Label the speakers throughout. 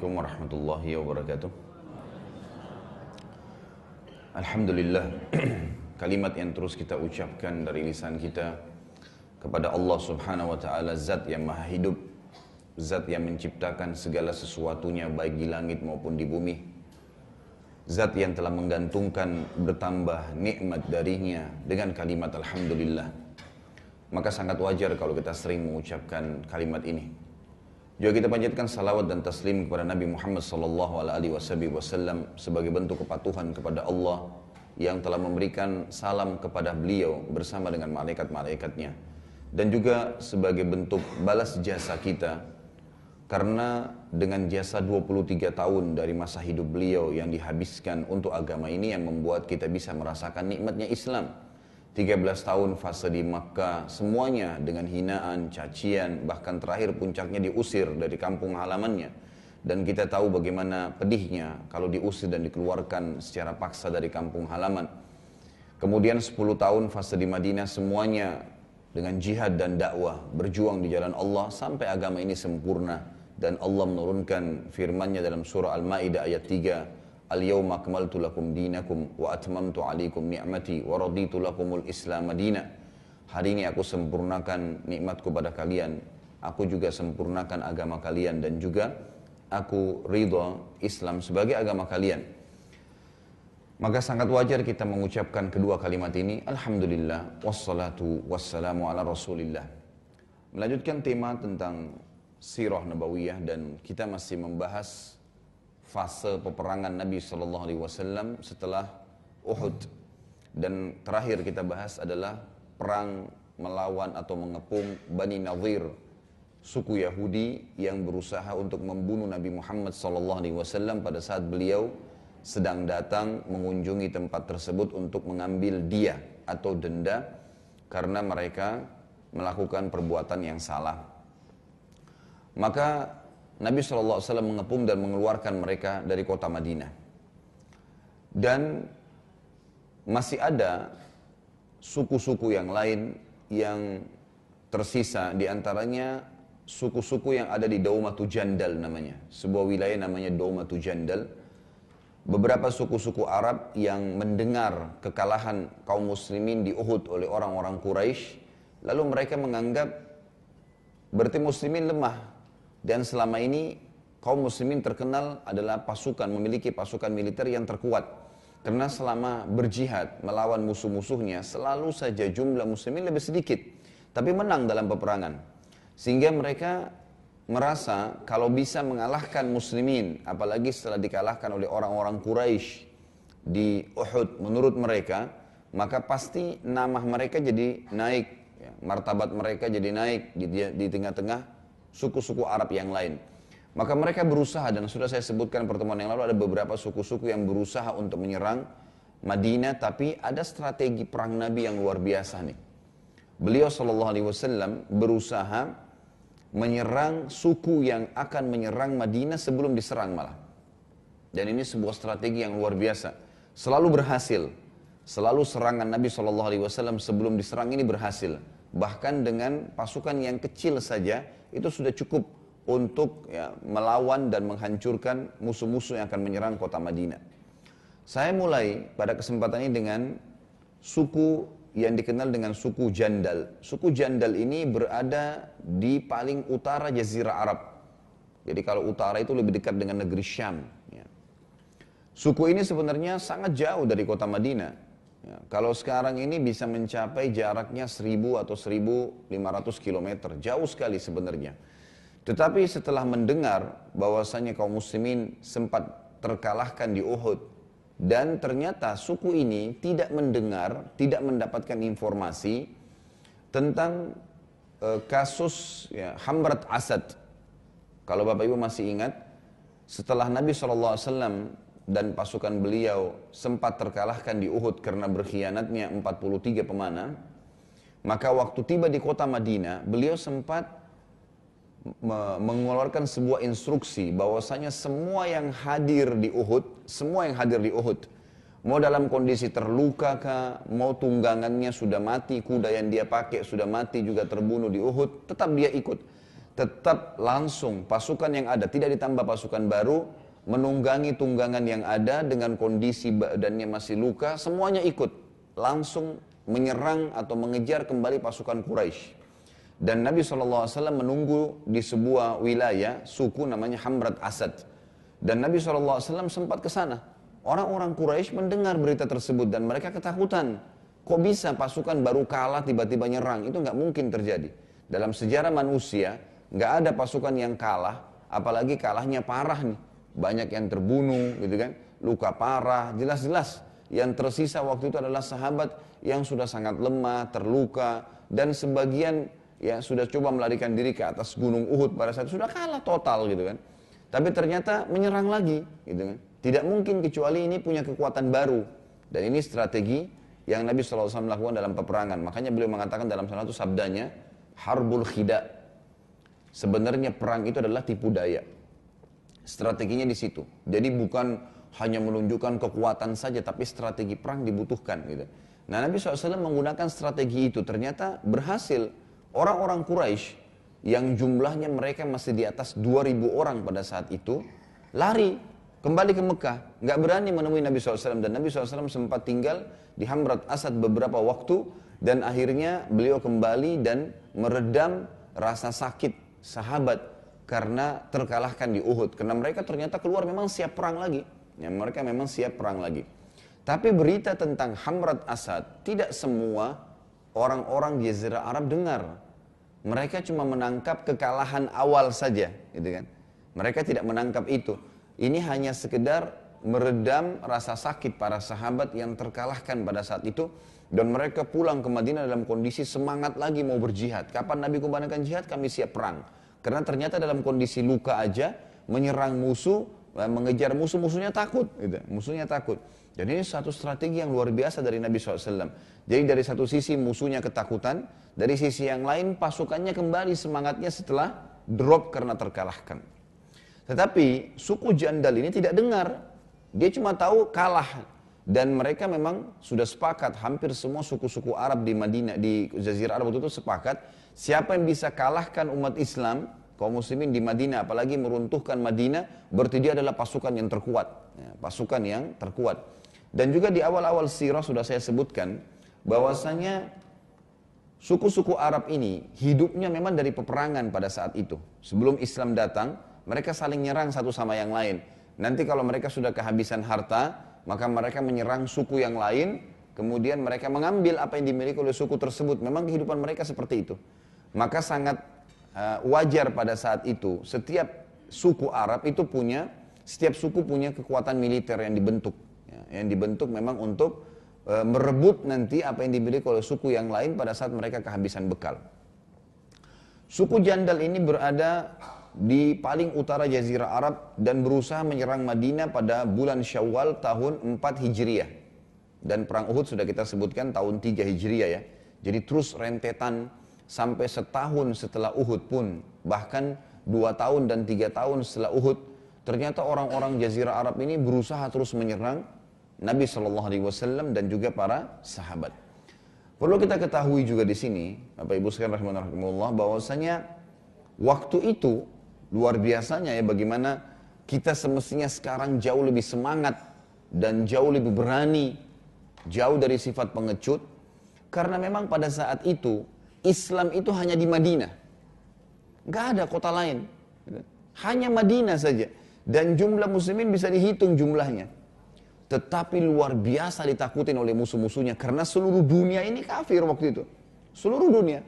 Speaker 1: Assalamualaikum warahmatullahi wabarakatuh. Alhamdulillah, kalimat yang terus kita ucapkan dari lisan kita kepada Allah Subhanahu wa taala zat yang maha hidup, zat yang menciptakan segala sesuatunya baik di langit maupun di bumi. Zat yang telah menggantungkan bertambah nikmat darinya dengan kalimat alhamdulillah. Maka sangat wajar kalau kita sering mengucapkan kalimat ini. Juga kita panjatkan salawat dan taslim kepada Nabi Muhammad wasallam sebagai bentuk kepatuhan kepada Allah yang telah memberikan salam kepada beliau bersama dengan malaikat-malaikatnya. Dan juga sebagai bentuk balas jasa kita. Karena dengan jasa 23 tahun dari masa hidup beliau yang dihabiskan untuk agama ini yang membuat kita bisa merasakan nikmatnya Islam 13 tahun fase di Makkah, semuanya dengan hinaan, cacian, bahkan terakhir puncaknya diusir dari kampung halamannya. Dan kita tahu bagaimana pedihnya kalau diusir dan dikeluarkan secara paksa dari kampung halaman. Kemudian 10 tahun fase di Madinah semuanya dengan jihad dan dakwah, berjuang di jalan Allah sampai agama ini sempurna. Dan Allah menurunkan firmannya dalam surah Al-Ma'idah ayat 3, Al-yawma akmaltu lakum dinakum wa atmamtu alaikum ni'mati wa raditu lakumul islam madina. Hari ini aku sempurnakan nikmatku pada kalian. Aku juga sempurnakan agama kalian dan juga aku ridha Islam sebagai agama kalian. Maka sangat wajar kita mengucapkan kedua kalimat ini. Alhamdulillah wassalatu wassalamu ala rasulillah. Melanjutkan tema tentang sirah nabawiyah dan kita masih membahas fase peperangan Nabi Shallallahu Alaihi Wasallam setelah Uhud dan terakhir kita bahas adalah perang melawan atau mengepung Bani Nadir suku Yahudi yang berusaha untuk membunuh Nabi Muhammad Shallallahu Alaihi Wasallam pada saat beliau sedang datang mengunjungi tempat tersebut untuk mengambil dia atau denda karena mereka melakukan perbuatan yang salah. Maka Nabi SAW mengepung dan mengeluarkan mereka dari kota Madinah. Dan masih ada suku-suku yang lain yang tersisa di antaranya suku-suku yang ada di Daumatu Jandal namanya. Sebuah wilayah namanya Daumatu Jandal. Beberapa suku-suku Arab yang mendengar kekalahan kaum muslimin di Uhud oleh orang-orang Quraisy, lalu mereka menganggap berarti muslimin lemah, dan selama ini kaum muslimin terkenal adalah pasukan, memiliki pasukan militer yang terkuat. Karena selama berjihad melawan musuh-musuhnya selalu saja jumlah muslimin lebih sedikit. Tapi menang dalam peperangan. Sehingga mereka merasa kalau bisa mengalahkan muslimin, apalagi setelah dikalahkan oleh orang-orang Quraisy di Uhud menurut mereka, maka pasti nama mereka jadi naik, ya, martabat mereka jadi naik di tengah-tengah suku-suku Arab yang lain. Maka mereka berusaha dan sudah saya sebutkan pertemuan yang lalu ada beberapa suku-suku yang berusaha untuk menyerang Madinah tapi ada strategi perang Nabi yang luar biasa nih. Beliau Shallallahu Alaihi Wasallam berusaha menyerang suku yang akan menyerang Madinah sebelum diserang malah. Dan ini sebuah strategi yang luar biasa. Selalu berhasil. Selalu serangan Nabi Wasallam sebelum diserang ini berhasil. Bahkan dengan pasukan yang kecil saja itu sudah cukup untuk ya, melawan dan menghancurkan musuh-musuh yang akan menyerang kota Madinah. Saya mulai pada kesempatan ini dengan suku yang dikenal dengan suku Jandal. Suku Jandal ini berada di paling utara Jazirah Arab. Jadi kalau utara itu lebih dekat dengan negeri Syam. Ya. Suku ini sebenarnya sangat jauh dari kota Madinah. Ya, kalau sekarang ini bisa mencapai jaraknya 1000 atau 1500 km, jauh sekali sebenarnya. Tetapi setelah mendengar bahwasanya kaum muslimin sempat terkalahkan di Uhud dan ternyata suku ini tidak mendengar, tidak mendapatkan informasi tentang uh, kasus ya, Hamrat Asad. Kalau Bapak Ibu masih ingat, setelah Nabi SAW dan pasukan beliau sempat terkalahkan di Uhud karena berkhianatnya 43 pemanah, maka waktu tiba di kota Madinah, beliau sempat mengeluarkan sebuah instruksi bahwasanya semua yang hadir di Uhud, semua yang hadir di Uhud, mau dalam kondisi terluka kah, mau tunggangannya sudah mati, kuda yang dia pakai sudah mati juga terbunuh di Uhud, tetap dia ikut. tetap langsung pasukan yang ada, tidak ditambah pasukan baru, menunggangi tunggangan yang ada dengan kondisi badannya masih luka, semuanya ikut. Langsung menyerang atau mengejar kembali pasukan Quraisy. Dan Nabi SAW menunggu di sebuah wilayah, suku namanya Hamrat Asad. Dan Nabi SAW sempat ke sana. Orang-orang Quraisy mendengar berita tersebut dan mereka ketakutan. Kok bisa pasukan baru kalah tiba-tiba nyerang? Itu nggak mungkin terjadi. Dalam sejarah manusia, nggak ada pasukan yang kalah, apalagi kalahnya parah nih. Banyak yang terbunuh, gitu kan? Luka parah, jelas-jelas. Yang tersisa waktu itu adalah sahabat yang sudah sangat lemah, terluka, dan sebagian ya sudah coba melarikan diri ke atas gunung Uhud pada saat itu sudah kalah total gitu kan. Tapi ternyata menyerang lagi, gitu kan. Tidak mungkin kecuali ini punya kekuatan baru. Dan ini strategi yang Nabi SAW lakukan dalam peperangan. Makanya beliau mengatakan dalam salah satu sabdanya, Harbul Khida. Sebenarnya perang itu adalah tipu daya. Strateginya di situ. Jadi bukan hanya menunjukkan kekuatan saja, tapi strategi perang dibutuhkan. Gitu. Nah Nabi SAW menggunakan strategi itu. Ternyata berhasil. Orang-orang Quraisy yang jumlahnya mereka masih di atas 2000 orang pada saat itu, lari kembali ke Mekah, nggak berani menemui Nabi SAW dan Nabi SAW sempat tinggal di Hamrat Asad beberapa waktu dan akhirnya beliau kembali dan meredam rasa sakit sahabat karena terkalahkan di Uhud. Karena mereka ternyata keluar memang siap perang lagi. Ya mereka memang siap perang lagi. Tapi berita tentang Hamrat Asad tidak semua orang-orang Jazirah Arab dengar. Mereka cuma menangkap kekalahan awal saja gitu kan? Mereka tidak menangkap itu. Ini hanya sekedar meredam rasa sakit para sahabat yang terkalahkan pada saat itu. Dan mereka pulang ke Madinah dalam kondisi semangat lagi mau berjihad. Kapan Nabi kumandangkan jihad? Kami siap perang. Karena ternyata dalam kondisi luka aja menyerang musuh, eh, mengejar musuh, musuhnya takut. Gitu. Musuhnya takut. Dan ini satu strategi yang luar biasa dari Nabi SAW. Jadi dari satu sisi musuhnya ketakutan, dari sisi yang lain pasukannya kembali semangatnya setelah drop karena terkalahkan. Tetapi suku Jandal ini tidak dengar. Dia cuma tahu kalah. Dan mereka memang sudah sepakat, hampir semua suku-suku Arab di Madinah, di Jazirah Arab itu sepakat, siapa yang bisa kalahkan umat Islam, kaum muslimin di Madinah, apalagi meruntuhkan Madinah, berarti dia adalah pasukan yang terkuat. Ya, pasukan yang terkuat. Dan juga di awal-awal sirah sudah saya sebutkan, bahwasanya suku-suku Arab ini hidupnya memang dari peperangan pada saat itu. Sebelum Islam datang, mereka saling nyerang satu sama yang lain. Nanti kalau mereka sudah kehabisan harta, maka mereka menyerang suku yang lain, kemudian mereka mengambil apa yang dimiliki oleh suku tersebut. Memang kehidupan mereka seperti itu. Maka sangat uh, wajar pada saat itu, setiap suku Arab itu punya, setiap suku punya kekuatan militer yang dibentuk. Ya, yang dibentuk memang untuk uh, merebut nanti apa yang dimiliki oleh suku yang lain pada saat mereka kehabisan bekal. Suku Jandal ini berada di paling utara Jazirah Arab dan berusaha menyerang Madinah pada bulan Syawal tahun 4 Hijriah. Dan perang Uhud sudah kita sebutkan tahun 3 Hijriah ya. Jadi terus rentetan sampai setahun setelah Uhud pun, bahkan dua tahun dan tiga tahun setelah Uhud, ternyata orang-orang Jazirah Arab ini berusaha terus menyerang Nabi Shallallahu Alaihi Wasallam dan juga para sahabat. Perlu kita ketahui juga di sini, Bapak Ibu sekalian rahimahullah, bahwasanya waktu itu Luar biasanya ya bagaimana kita semestinya sekarang jauh lebih semangat dan jauh lebih berani, jauh dari sifat pengecut. Karena memang pada saat itu Islam itu hanya di Madinah. Gak ada kota lain. Hanya Madinah saja. Dan jumlah muslimin bisa dihitung jumlahnya. Tetapi luar biasa ditakutin oleh musuh-musuhnya. Karena seluruh dunia ini kafir waktu itu. Seluruh dunia.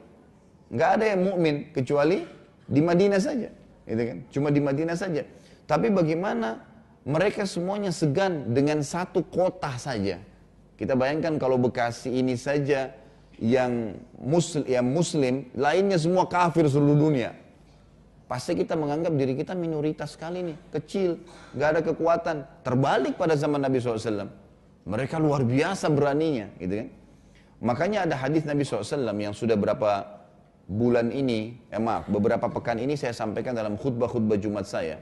Speaker 1: Gak ada yang mukmin kecuali di Madinah saja gitu kan? Cuma di Madinah saja. Tapi bagaimana mereka semuanya segan dengan satu kota saja. Kita bayangkan kalau Bekasi ini saja yang muslim, yang muslim lainnya semua kafir seluruh dunia. Pasti kita menganggap diri kita minoritas sekali nih, kecil, gak ada kekuatan. Terbalik pada zaman Nabi SAW. Mereka luar biasa beraninya, gitu kan. Makanya ada hadis Nabi SAW yang sudah berapa bulan ini, eh maaf, beberapa pekan ini saya sampaikan dalam khutbah-khutbah Jumat saya.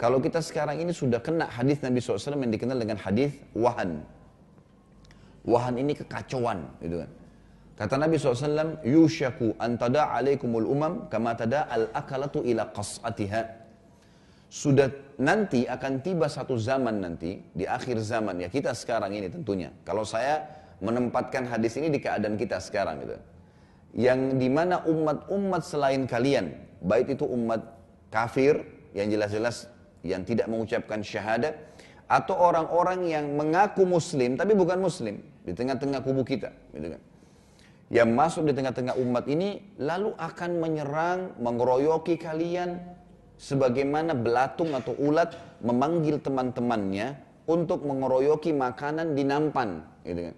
Speaker 1: Kalau kita sekarang ini sudah kena hadis Nabi SAW yang dikenal dengan hadis wahan. Wahan ini kekacauan, gitu kan. Kata Nabi SAW, Yushaku antada alaikumul umam kama tada al-akalatu ila qas'atiha. Sudah nanti akan tiba satu zaman nanti, di akhir zaman, ya kita sekarang ini tentunya. Kalau saya menempatkan hadis ini di keadaan kita sekarang gitu. Yang di mana umat-umat selain kalian, baik itu umat kafir, yang jelas-jelas yang tidak mengucapkan syahadat, atau orang-orang yang mengaku muslim tapi bukan muslim di tengah-tengah kubu kita gitu kan yang masuk di tengah-tengah umat ini lalu akan menyerang mengeroyoki kalian sebagaimana belatung atau ulat memanggil teman-temannya untuk mengeroyoki makanan di nampan gitu kan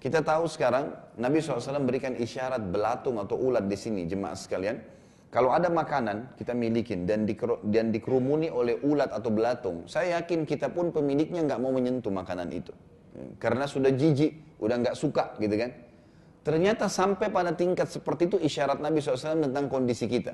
Speaker 1: kita tahu sekarang Nabi SAW berikan isyarat belatung atau ulat di sini jemaah sekalian kalau ada makanan kita milikin dan, dan dikerumuni oleh ulat atau belatung, saya yakin kita pun pemiliknya nggak mau menyentuh makanan itu. Karena sudah jijik, udah nggak suka gitu kan. Ternyata sampai pada tingkat seperti itu isyarat Nabi SAW tentang kondisi kita.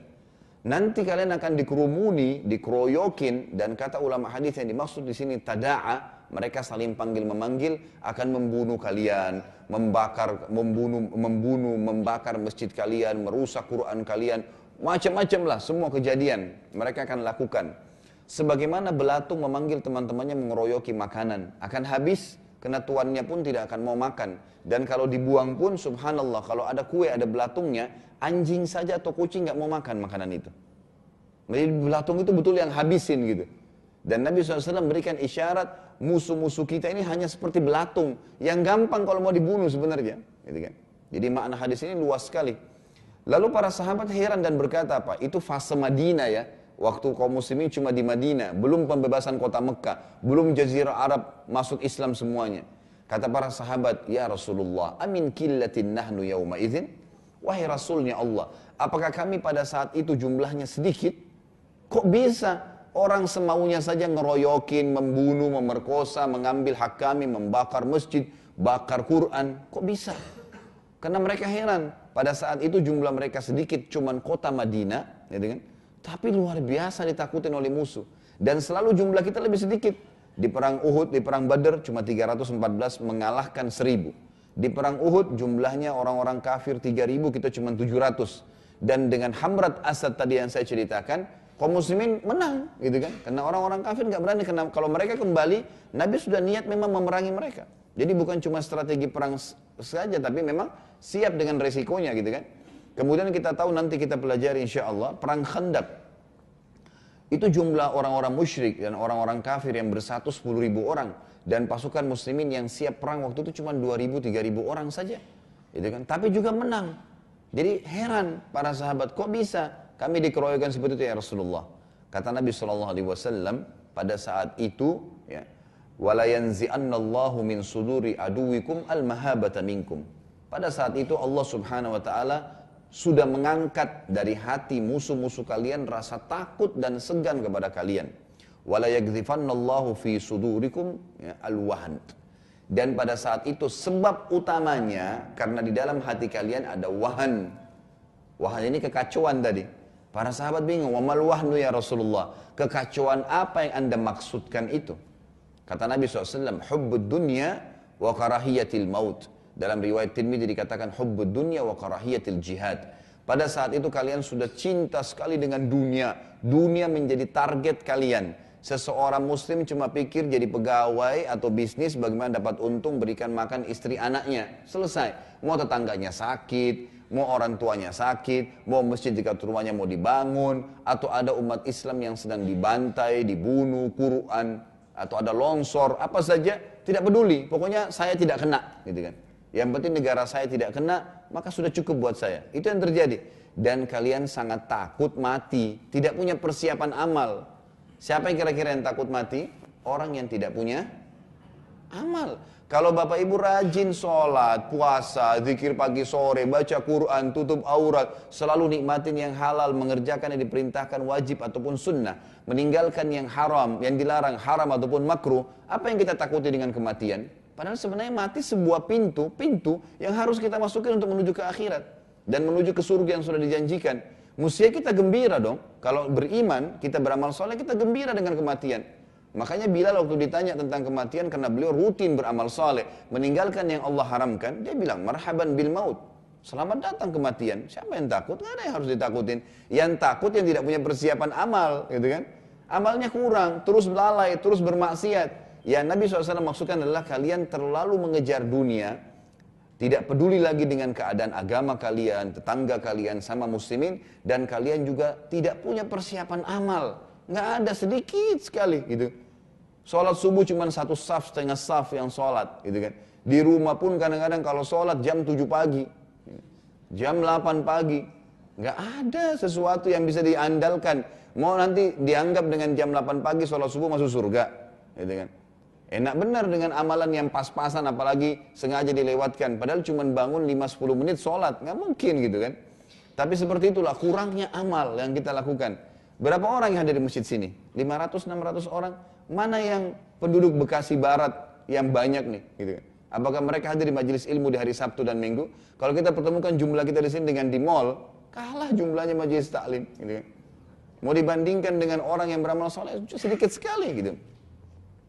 Speaker 1: Nanti kalian akan dikerumuni, dikeroyokin, dan kata ulama hadis yang dimaksud di sini tada'a, mereka saling panggil memanggil akan membunuh kalian, membakar, membunuh, membunuh, membakar masjid kalian, merusak Quran kalian, Macam-macam lah semua kejadian mereka akan lakukan. Sebagaimana belatung memanggil teman-temannya mengeroyoki makanan. Akan habis, kena tuannya pun tidak akan mau makan. Dan kalau dibuang pun, subhanallah, kalau ada kue, ada belatungnya, anjing saja atau kucing nggak mau makan makanan itu. Jadi belatung itu betul yang habisin gitu. Dan Nabi SAW memberikan isyarat musuh-musuh kita ini hanya seperti belatung yang gampang kalau mau dibunuh sebenarnya. Gitu kan. Jadi makna hadis ini luas sekali. Lalu para sahabat heran dan berkata apa? Itu fase Madinah ya. Waktu kaum muslimin cuma di Madinah, belum pembebasan kota Mekah, belum jazirah Arab masuk Islam semuanya. Kata para sahabat, Ya Rasulullah, amin killatin nahnu yawma izin? Wahai Rasulnya Allah, apakah kami pada saat itu jumlahnya sedikit? Kok bisa orang semaunya saja ngeroyokin, membunuh, memerkosa, mengambil hak kami, membakar masjid, bakar Quran? Kok bisa? Karena mereka heran, pada saat itu jumlah mereka sedikit, cuman kota Madinah, ya kan? Tapi luar biasa ditakutin oleh musuh. Dan selalu jumlah kita lebih sedikit. Di perang Uhud, di perang Badar cuma 314 mengalahkan 1000. Di perang Uhud jumlahnya orang-orang kafir 3000, kita cuma 700. Dan dengan Hamrat Asad tadi yang saya ceritakan, kaum muslimin menang gitu kan. Karena orang-orang kafir nggak berani karena kalau mereka kembali, Nabi sudah niat memang memerangi mereka. Jadi bukan cuma strategi perang saja, tapi memang siap dengan resikonya gitu kan. Kemudian kita tahu nanti kita pelajari insya Allah perang khandak. Itu jumlah orang-orang musyrik dan orang-orang kafir yang bersatu 10 ribu orang. Dan pasukan muslimin yang siap perang waktu itu cuma 2 ribu, 3 ribu orang saja. Gitu kan. Tapi juga menang. Jadi heran para sahabat, kok bisa kami dikeroyokan seperti itu ya Rasulullah. Kata Nabi SAW pada saat itu, ya, yanzi'annallahu min suduri aduwikum al-mahabata minkum. Pada saat itu Allah Subhanahu wa taala sudah mengangkat dari hati musuh-musuh kalian rasa takut dan segan kepada kalian. Wala yaghzifannallahu fi sudurikum ya, al-wahn. Dan pada saat itu sebab utamanya karena di dalam hati kalian ada wahan. Wahan ini kekacauan tadi. Para sahabat bingung, "Wa wahnu ya Rasulullah?" Kekacauan apa yang Anda maksudkan itu? Kata Nabi SAW, hubbud dunya wa karahiyatil maut. Dalam riwayat Tirmidzi dikatakan hubbud dunya wa karahiyatil jihad. Pada saat itu kalian sudah cinta sekali dengan dunia. Dunia menjadi target kalian. Seseorang muslim cuma pikir jadi pegawai atau bisnis bagaimana dapat untung berikan makan istri anaknya. Selesai. Mau tetangganya sakit, mau orang tuanya sakit, mau masjid dekat rumahnya mau dibangun, atau ada umat Islam yang sedang dibantai, dibunuh, Quran, atau ada longsor, apa saja, tidak peduli. Pokoknya saya tidak kena, gitu kan. Yang penting negara saya tidak kena, maka sudah cukup buat saya. Itu yang terjadi. Dan kalian sangat takut mati, tidak punya persiapan amal. Siapa yang kira-kira yang takut mati? Orang yang tidak punya amal. Kalau bapak ibu rajin sholat, puasa, zikir pagi sore, baca Quran, tutup aurat, selalu nikmatin yang halal, mengerjakan yang diperintahkan wajib ataupun sunnah, meninggalkan yang haram, yang dilarang haram ataupun makruh, apa yang kita takuti dengan kematian? Padahal sebenarnya mati sebuah pintu, pintu yang harus kita masukin untuk menuju ke akhirat dan menuju ke surga yang sudah dijanjikan. Mestinya kita gembira dong. Kalau beriman, kita beramal soleh, kita gembira dengan kematian. Makanya Bilal waktu ditanya tentang kematian karena beliau rutin beramal saleh, meninggalkan yang Allah haramkan, dia bilang marhaban bil maut. Selamat datang kematian. Siapa yang takut? Nggak ada yang harus ditakutin. Yang takut yang tidak punya persiapan amal, gitu kan? Amalnya kurang, terus lalai, terus bermaksiat. Ya Nabi SAW maksudkan adalah kalian terlalu mengejar dunia, tidak peduli lagi dengan keadaan agama kalian, tetangga kalian sama muslimin, dan kalian juga tidak punya persiapan amal. Nggak ada sedikit sekali gitu. Sholat subuh cuma satu saf, setengah saf yang sholat gitu kan. Di rumah pun kadang-kadang kalau sholat jam 7 pagi, jam 8 pagi. Nggak ada sesuatu yang bisa diandalkan. Mau nanti dianggap dengan jam 8 pagi sholat subuh masuk surga. Gitu kan. Enak benar dengan amalan yang pas-pasan apalagi sengaja dilewatkan. Padahal cuma bangun 5-10 menit sholat. Nggak mungkin gitu kan. Tapi seperti itulah kurangnya amal yang kita lakukan. Berapa orang yang ada di masjid sini? 500-600 orang. Mana yang penduduk Bekasi Barat yang banyak nih? Gitu kan. Apakah mereka hadir di majelis ilmu di hari Sabtu dan Minggu? Kalau kita pertemukan jumlah kita di sini dengan di mall, kalah jumlahnya majelis taklim. Gitu. Kan. Mau dibandingkan dengan orang yang beramal soleh, sedikit sekali gitu.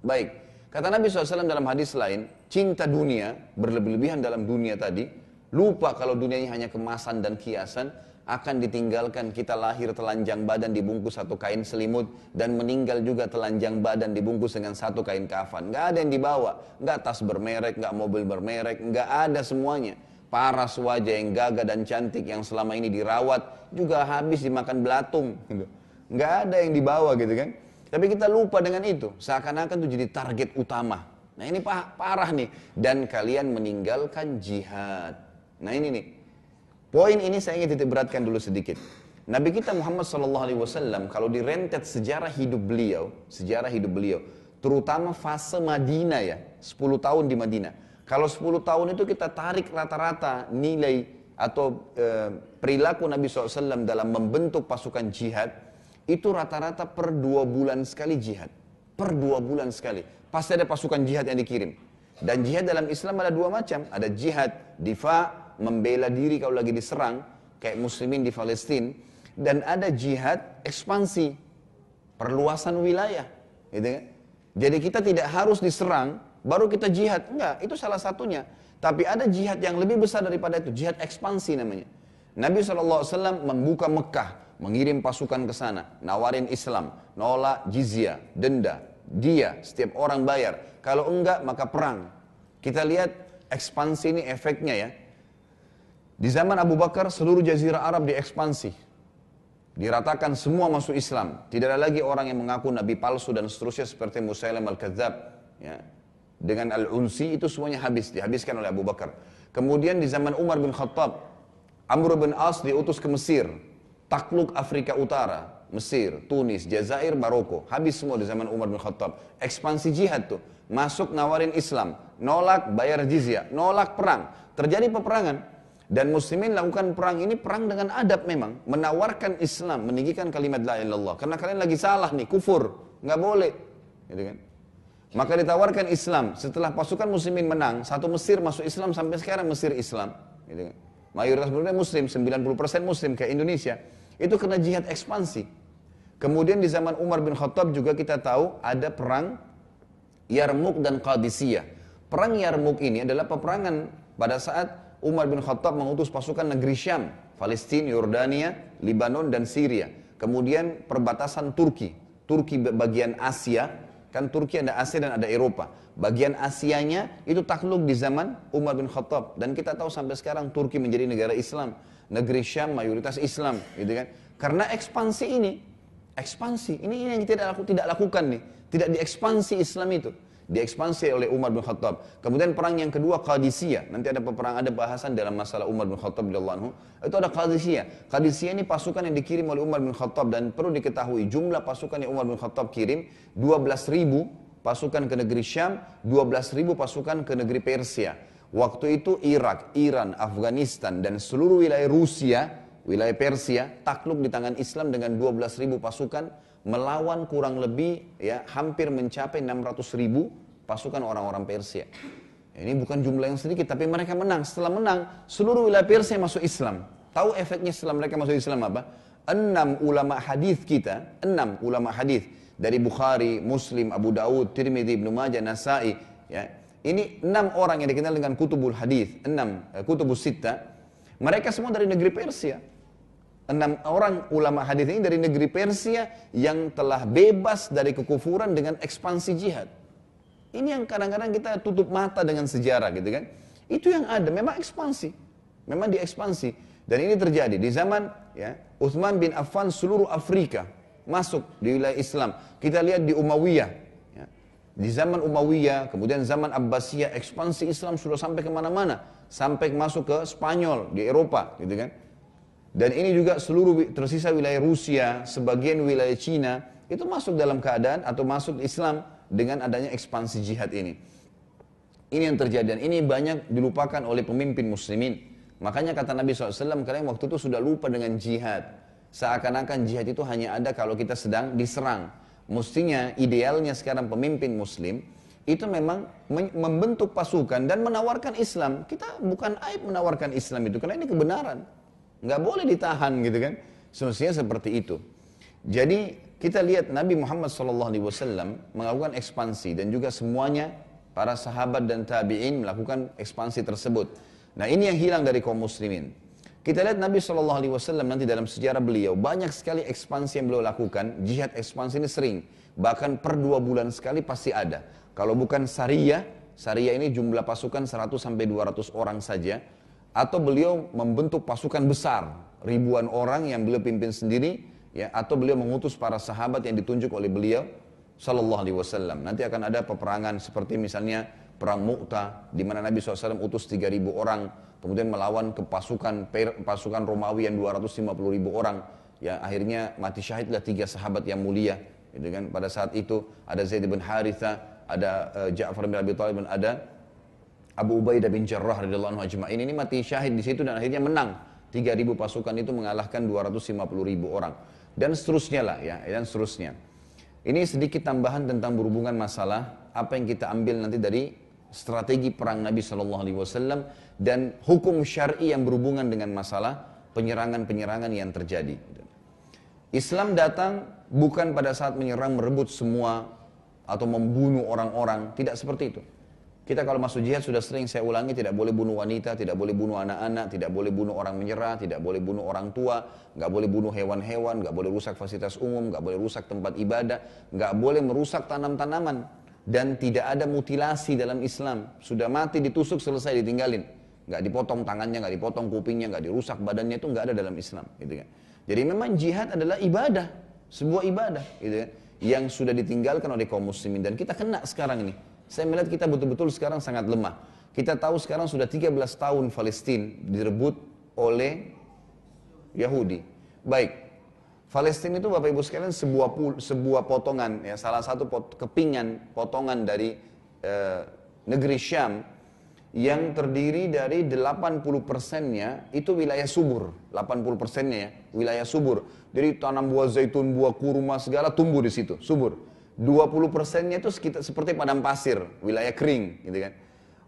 Speaker 1: Baik, kata Nabi SAW dalam hadis lain, cinta dunia, berlebih-lebihan dalam dunia tadi, lupa kalau dunia ini hanya kemasan dan kiasan, akan ditinggalkan kita lahir telanjang badan dibungkus satu kain selimut dan meninggal juga telanjang badan dibungkus dengan satu kain kafan. Nggak ada yang dibawa, nggak tas bermerek, nggak mobil bermerek, nggak ada semuanya. Paras wajah yang gagah dan cantik yang selama ini dirawat juga habis dimakan belatung. Gitu. Nggak ada yang dibawa gitu kan. Tapi kita lupa dengan itu. Seakan-akan itu jadi target utama. Nah ini parah nih. Dan kalian meninggalkan jihad. Nah ini nih. Poin ini saya ingin titik beratkan dulu sedikit. Nabi kita Muhammad SAW kalau direntet sejarah hidup beliau, sejarah hidup beliau, terutama fase Madinah ya, 10 tahun di Madinah. Kalau 10 tahun itu kita tarik rata-rata nilai atau e, perilaku Nabi SAW dalam membentuk pasukan jihad, itu rata-rata per dua bulan sekali jihad. Per dua bulan sekali. Pasti ada pasukan jihad yang dikirim. Dan jihad dalam Islam ada dua macam. Ada jihad, difa, membela diri kalau lagi diserang, kayak muslimin di Palestina, dan ada jihad ekspansi, perluasan wilayah. Gitu kan? Jadi kita tidak harus diserang, baru kita jihad. Enggak, itu salah satunya. Tapi ada jihad yang lebih besar daripada itu, jihad ekspansi namanya. Nabi SAW membuka Mekah, mengirim pasukan ke sana, nawarin Islam, nolak jizya, denda, dia, setiap orang bayar. Kalau enggak, maka perang. Kita lihat ekspansi ini efeknya ya. Di zaman Abu Bakar seluruh jazirah Arab diekspansi. Diratakan semua masuk Islam. Tidak ada lagi orang yang mengaku nabi palsu dan seterusnya seperti Musailam al-Kadzab. Ya. Dengan al-Unsi itu semuanya habis, dihabiskan oleh Abu Bakar. Kemudian di zaman Umar bin Khattab, Amr bin As diutus ke Mesir. Takluk Afrika Utara, Mesir, Tunis, Jazair, Maroko. Habis semua di zaman Umar bin Khattab. Ekspansi jihad tuh. Masuk nawarin Islam. Nolak bayar jizya. Nolak perang. Terjadi peperangan. Dan muslimin lakukan perang ini perang dengan adab memang. Menawarkan Islam, meninggikan kalimat la ilallah. Karena kalian lagi salah nih, kufur. Nggak boleh. Gitu kan? Maka ditawarkan Islam. Setelah pasukan muslimin menang, satu Mesir masuk Islam sampai sekarang Mesir Islam. Gitu kan? Mayoritas penduduk muslim, 90% muslim kayak Indonesia. Itu kena jihad ekspansi. Kemudian di zaman Umar bin Khattab juga kita tahu ada perang Yarmuk dan Qadisiyah. Perang Yarmuk ini adalah peperangan pada saat Umar bin Khattab mengutus pasukan negeri Syam, Palestina, Yordania, Libanon, dan Syria. Kemudian perbatasan Turki. Turki bagian Asia, kan Turki ada Asia dan ada Eropa. Bagian Asianya itu takluk di zaman Umar bin Khattab. Dan kita tahu sampai sekarang Turki menjadi negara Islam. Negeri Syam mayoritas Islam, gitu kan. Karena ekspansi ini, ekspansi, ini, yang tidak, tidak lakukan nih. Tidak diekspansi Islam itu diekspansi oleh Umar bin Khattab. Kemudian perang yang kedua Qadisiyah. Nanti ada perang ada bahasan dalam masalah Umar bin Khattab radhiyallahu Itu ada Qadisiyah. Qadisiyah ini pasukan yang dikirim oleh Umar bin Khattab dan perlu diketahui jumlah pasukan yang Umar bin Khattab kirim 12.000 pasukan ke negeri Syam, 12.000 pasukan ke negeri Persia. Waktu itu Irak, Iran, Afghanistan dan seluruh wilayah Rusia, wilayah Persia takluk di tangan Islam dengan 12.000 pasukan melawan kurang lebih ya hampir mencapai 600 ribu pasukan orang-orang Persia. Ini bukan jumlah yang sedikit, tapi mereka menang. Setelah menang, seluruh wilayah Persia masuk Islam. Tahu efeknya setelah mereka masuk Islam apa? Enam ulama hadis kita, enam ulama hadis dari Bukhari, Muslim, Abu Daud, Tirmidzi, Ibnu Majah, Nasai. Ya, ini enam orang yang dikenal dengan kutubul hadis, enam uh, kutubus sita. Mereka semua dari negeri Persia. Enam orang ulama hadis ini dari negeri Persia yang telah bebas dari kekufuran dengan ekspansi jihad. Ini yang kadang-kadang kita tutup mata dengan sejarah gitu kan. Itu yang ada, memang ekspansi. Memang diekspansi. Dan ini terjadi di zaman ya Uthman bin Affan seluruh Afrika masuk di wilayah Islam. Kita lihat di Umayyah. Ya. Di zaman Umayyah, kemudian zaman Abbasiyah, ekspansi Islam sudah sampai ke mana-mana. Sampai masuk ke Spanyol, di Eropa gitu kan. Dan ini juga seluruh tersisa wilayah Rusia, sebagian wilayah Cina, itu masuk dalam keadaan atau masuk Islam dengan adanya ekspansi jihad ini. Ini yang terjadi dan ini banyak dilupakan oleh pemimpin muslimin. Makanya kata Nabi SAW, kalian waktu itu sudah lupa dengan jihad. Seakan-akan jihad itu hanya ada kalau kita sedang diserang. Mestinya idealnya sekarang pemimpin muslim itu memang membentuk pasukan dan menawarkan Islam. Kita bukan aib menawarkan Islam itu karena ini kebenaran nggak boleh ditahan gitu kan. Semestinya seperti itu. Jadi kita lihat Nabi Muhammad SAW melakukan ekspansi dan juga semuanya para sahabat dan tabi'in melakukan ekspansi tersebut. Nah ini yang hilang dari kaum muslimin. Kita lihat Nabi SAW nanti dalam sejarah beliau banyak sekali ekspansi yang beliau lakukan. Jihad ekspansi ini sering. Bahkan per dua bulan sekali pasti ada. Kalau bukan Syariah, Syariah ini jumlah pasukan 100 sampai 200 orang saja atau beliau membentuk pasukan besar ribuan orang yang beliau pimpin sendiri ya atau beliau mengutus para sahabat yang ditunjuk oleh beliau sallallahu alaihi wasallam nanti akan ada peperangan seperti misalnya perang Mu'tah di mana Nabi SAW utus 3000 orang kemudian melawan ke pasukan pasukan Romawi yang 250 ribu orang. Ya akhirnya mati syahidlah tiga sahabat yang mulia. Gitu kan? Pada saat itu ada Zaid bin Haritha ada uh, Ja'far bin Abi Thalib dan ada Abu Ubaidah bin Jarrah radhiyallahu anhu ajma'in. Ini mati syahid di situ dan akhirnya menang. 3000 pasukan itu mengalahkan 250 ribu orang. Dan seterusnya lah ya dan seterusnya. Ini sedikit tambahan tentang berhubungan masalah apa yang kita ambil nanti dari strategi perang Nabi Shallallahu Alaihi Wasallam dan hukum syari yang berhubungan dengan masalah penyerangan-penyerangan yang terjadi. Islam datang bukan pada saat menyerang merebut semua atau membunuh orang-orang, tidak seperti itu. Kita kalau masuk jihad sudah sering saya ulangi tidak boleh bunuh wanita, tidak boleh bunuh anak-anak, tidak boleh bunuh orang menyerah, tidak boleh bunuh orang tua, nggak boleh bunuh hewan-hewan, nggak boleh rusak fasilitas umum, nggak boleh rusak tempat ibadah, nggak boleh merusak tanam-tanaman dan tidak ada mutilasi dalam Islam. Sudah mati ditusuk selesai ditinggalin, nggak dipotong tangannya, nggak dipotong kupingnya, nggak dirusak badannya itu nggak ada dalam Islam, gitu kan. Jadi memang jihad adalah ibadah, sebuah ibadah, gitu kan, yang sudah ditinggalkan oleh kaum muslimin dan kita kena sekarang ini. Saya melihat kita betul-betul sekarang sangat lemah. Kita tahu sekarang sudah 13 tahun Palestina direbut oleh Yahudi. Baik, Palestina itu Bapak Ibu sekalian sebuah sebuah potongan ya salah satu pot, kepingan potongan dari eh, negeri Syam yang terdiri dari 80 persennya itu wilayah subur. 80 persennya ya, wilayah subur. Jadi tanam buah zaitun, buah kurma segala tumbuh di situ, subur. 20 persennya itu sekitar, seperti padang pasir, wilayah kering, gitu kan.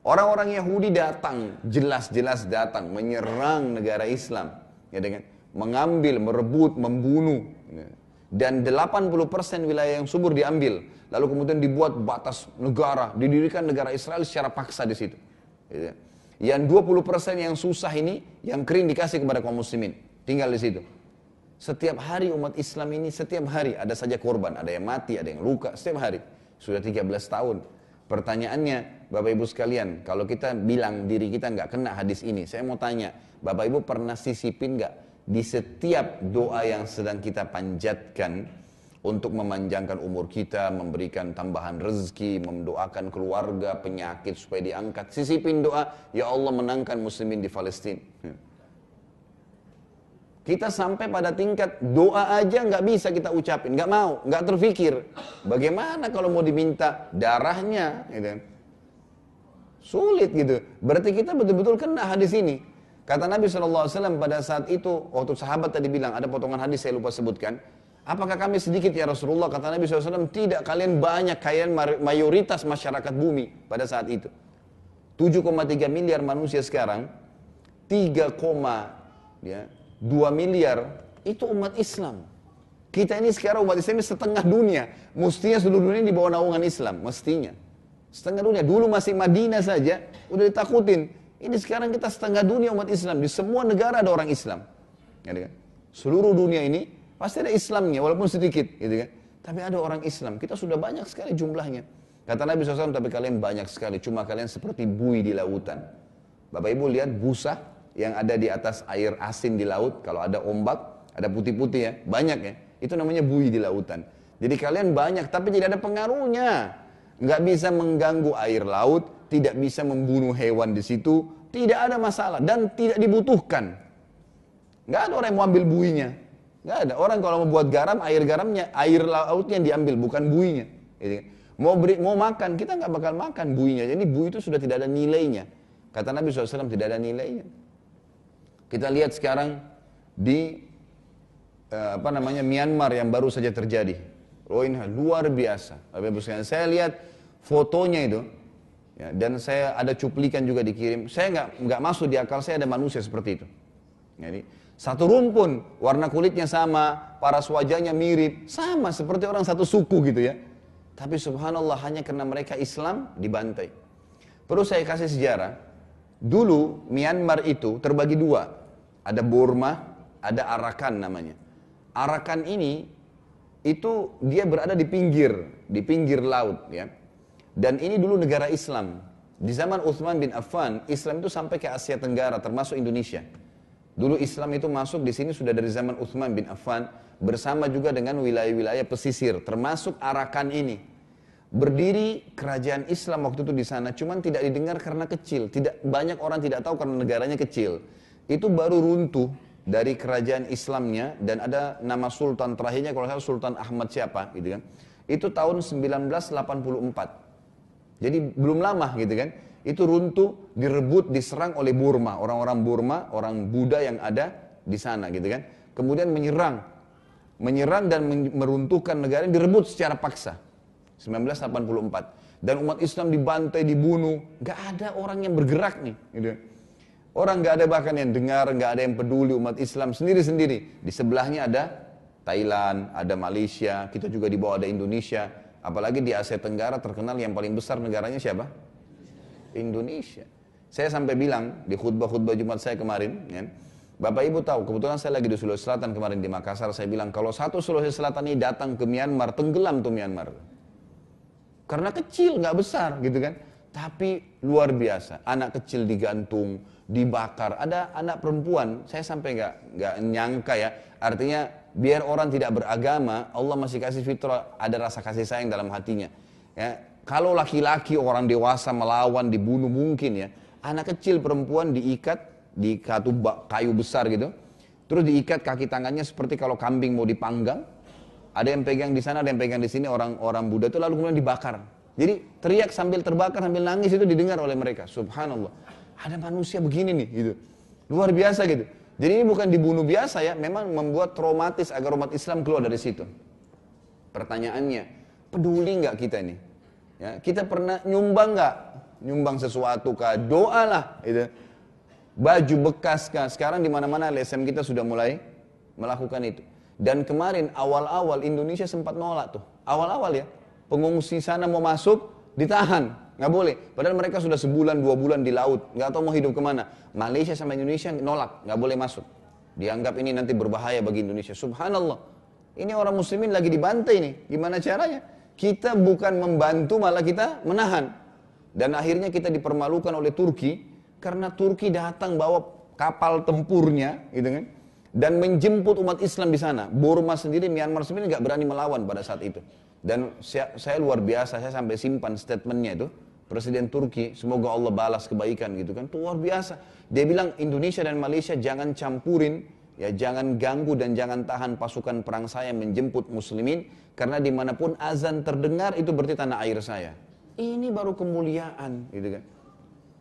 Speaker 1: Orang-orang Yahudi datang, jelas-jelas datang, menyerang negara Islam, ya dengan mengambil, merebut, membunuh. Ya. Dan 80 persen wilayah yang subur diambil, lalu kemudian dibuat batas negara, didirikan negara Israel secara paksa di situ. Gitu. Yang 20 persen yang susah ini, yang kering dikasih kepada kaum muslimin, tinggal di situ. Setiap hari umat Islam ini, setiap hari ada saja korban. Ada yang mati, ada yang luka, setiap hari. Sudah 13 tahun. Pertanyaannya, Bapak Ibu sekalian, kalau kita bilang diri kita nggak kena hadis ini, saya mau tanya, Bapak Ibu pernah sisipin nggak di setiap doa yang sedang kita panjatkan untuk memanjangkan umur kita, memberikan tambahan rezeki, mendoakan keluarga, penyakit supaya diangkat. Sisipin doa, ya Allah menangkan muslimin di Palestina. Kita sampai pada tingkat doa aja nggak bisa kita ucapin, nggak mau, nggak terfikir. Bagaimana kalau mau diminta darahnya, gitu. Kan? Sulit gitu. Berarti kita betul-betul kena hadis ini. Kata Nabi SAW pada saat itu, waktu sahabat tadi bilang, ada potongan hadis saya lupa sebutkan. Apakah kami sedikit ya Rasulullah? Kata Nabi SAW, tidak kalian banyak, kalian mayoritas masyarakat bumi pada saat itu. 7,3 miliar manusia sekarang, 3, ya, 2 miliar itu umat Islam. Kita ini sekarang umat Islam ini setengah dunia. Mestinya seluruh dunia di bawah naungan Islam. Mestinya. Setengah dunia. Dulu masih Madinah saja udah ditakutin. Ini sekarang kita setengah dunia umat Islam. Di semua negara ada orang Islam. Gitu kan? Seluruh dunia ini pasti ada Islamnya, walaupun sedikit. Gitu kan? Tapi ada orang Islam. Kita sudah banyak sekali jumlahnya. Kata Nabi SAW, tapi kalian banyak sekali. Cuma kalian seperti bui di lautan. Bapak Ibu lihat busa yang ada di atas air asin di laut. Kalau ada ombak, ada putih-putih ya. Banyak ya. Itu namanya bui di lautan. Jadi kalian banyak, tapi tidak ada pengaruhnya. Nggak bisa mengganggu air laut, tidak bisa membunuh hewan di situ, tidak ada masalah dan tidak dibutuhkan. Nggak ada orang yang mau ambil buinya. Nggak ada. Orang kalau mau buat garam, air garamnya, air lautnya yang diambil, bukan buinya. Gitu kan. Mau beri, mau makan, kita nggak bakal makan buinya. Jadi bui itu sudah tidak ada nilainya. Kata Nabi SAW tidak ada nilainya. Kita lihat sekarang di eh, apa namanya Myanmar yang baru saja terjadi. Oh ini luar biasa. Saya lihat fotonya itu, Ya, dan saya ada cuplikan juga dikirim. Saya nggak nggak masuk di akal saya ada manusia seperti itu. Jadi satu rumpun, warna kulitnya sama, paras wajahnya mirip, sama seperti orang satu suku gitu ya. Tapi subhanallah hanya karena mereka Islam dibantai. Perlu saya kasih sejarah. Dulu Myanmar itu terbagi dua. Ada Burma, ada Arakan namanya. Arakan ini itu dia berada di pinggir, di pinggir laut ya. Dan ini dulu negara Islam. Di zaman Uthman bin Affan, Islam itu sampai ke Asia Tenggara, termasuk Indonesia. Dulu Islam itu masuk di sini sudah dari zaman Uthman bin Affan, bersama juga dengan wilayah-wilayah pesisir, termasuk Arakan ini. Berdiri kerajaan Islam waktu itu di sana, cuman tidak didengar karena kecil. Tidak banyak orang tidak tahu karena negaranya kecil. Itu baru runtuh dari kerajaan Islamnya dan ada nama sultan terakhirnya kalau saya Sultan Ahmad siapa gitu kan. Itu tahun 1984. Jadi belum lama gitu kan. Itu runtuh, direbut, diserang oleh Burma. Orang-orang Burma, orang Buddha yang ada di sana gitu kan. Kemudian menyerang. Menyerang dan meruntuhkan negara yang direbut secara paksa. 1984. Dan umat Islam dibantai, dibunuh. Gak ada orang yang bergerak nih. Gitu. Orang gak ada bahkan yang dengar, gak ada yang peduli umat Islam sendiri-sendiri. Di sebelahnya ada Thailand, ada Malaysia, kita juga di bawah ada Indonesia Apalagi di Asia Tenggara terkenal yang paling besar negaranya siapa? Indonesia. Saya sampai bilang di khutbah-khutbah Jumat saya kemarin, ya, Bapak Ibu tahu, kebetulan saya lagi di Sulawesi Selatan kemarin di Makassar, saya bilang kalau satu Sulawesi Selatan ini datang ke Myanmar, tenggelam tuh Myanmar. Karena kecil, nggak besar gitu kan. Tapi luar biasa, anak kecil digantung, dibakar. Ada anak perempuan, saya sampai nggak nggak nyangka ya. Artinya biar orang tidak beragama, Allah masih kasih fitrah, ada rasa kasih sayang dalam hatinya. Ya, kalau laki-laki orang dewasa melawan, dibunuh mungkin ya. Anak kecil perempuan diikat di katu kayu besar gitu. Terus diikat kaki tangannya seperti kalau kambing mau dipanggang. Ada yang pegang di sana, ada yang pegang di sini orang-orang Buddha itu lalu kemudian dibakar. Jadi teriak sambil terbakar, sambil nangis itu didengar oleh mereka. Subhanallah. Ada manusia begini nih gitu. Luar biasa gitu. Jadi ini bukan dibunuh biasa ya, memang membuat traumatis agar umat Islam keluar dari situ. Pertanyaannya, peduli nggak kita ini? Ya, kita pernah nyumbang nggak? Nyumbang sesuatu kah? Doa lah, itu. Baju bekas kah? Sekarang di mana-mana LSM kita sudah mulai melakukan itu. Dan kemarin awal-awal Indonesia sempat nolak tuh. Awal-awal ya, pengungsi sana mau masuk, ditahan nggak boleh. Padahal mereka sudah sebulan dua bulan di laut, nggak tahu mau hidup ke mana. Malaysia sama Indonesia nolak, nggak boleh masuk. Dianggap ini nanti berbahaya bagi Indonesia. Subhanallah. Ini orang muslimin lagi dibantai nih. Gimana caranya? Kita bukan membantu malah kita menahan. Dan akhirnya kita dipermalukan oleh Turki karena Turki datang bawa kapal tempurnya, gitu kan? Dan menjemput umat Islam di sana. Burma sendiri, Myanmar sendiri nggak berani melawan pada saat itu. Dan saya, saya luar biasa, saya sampai simpan statementnya itu. Presiden Turki, semoga Allah balas kebaikan gitu kan. Itu luar biasa. Dia bilang Indonesia dan Malaysia jangan campurin, ya jangan ganggu dan jangan tahan pasukan perang saya menjemput muslimin. Karena di mana pun azan terdengar itu berarti tanah air saya. Ini baru kemuliaan gitu kan.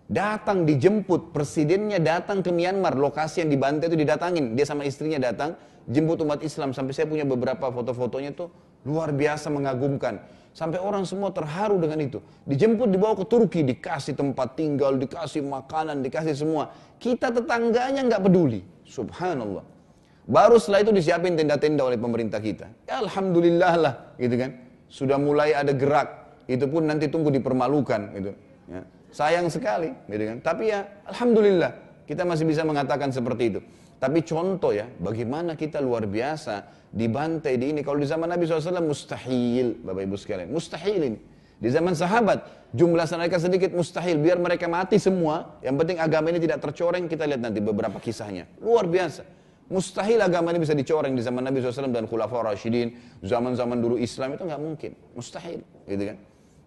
Speaker 1: Datang dijemput, presidennya datang ke Myanmar, lokasi yang dibantai itu didatangin. Dia sama istrinya datang, jemput umat Islam. Sampai saya punya beberapa foto-fotonya tuh luar biasa mengagumkan. Sampai orang semua terharu dengan itu. Dijemput dibawa ke Turki, dikasih tempat tinggal, dikasih makanan, dikasih semua. Kita tetangganya nggak peduli. Subhanallah. Baru setelah itu disiapin tenda-tenda oleh pemerintah kita. Ya, Alhamdulillah lah, gitu kan. Sudah mulai ada gerak. Itu pun nanti tunggu dipermalukan, gitu. Ya. Sayang sekali, gitu kan. Tapi ya, alhamdulillah kita masih bisa mengatakan seperti itu. Tapi contoh ya, bagaimana kita luar biasa dibantai di ini. Kalau di zaman Nabi SAW mustahil, Bapak Ibu sekalian. Mustahil ini. Di zaman sahabat, jumlah mereka sedikit mustahil. Biar mereka mati semua, yang penting agama ini tidak tercoreng, kita lihat nanti beberapa kisahnya. Luar biasa. Mustahil agama ini bisa dicoreng di zaman Nabi SAW dan Khulafaur Rashidin. Zaman-zaman dulu Islam itu nggak mungkin. Mustahil. Gitu kan.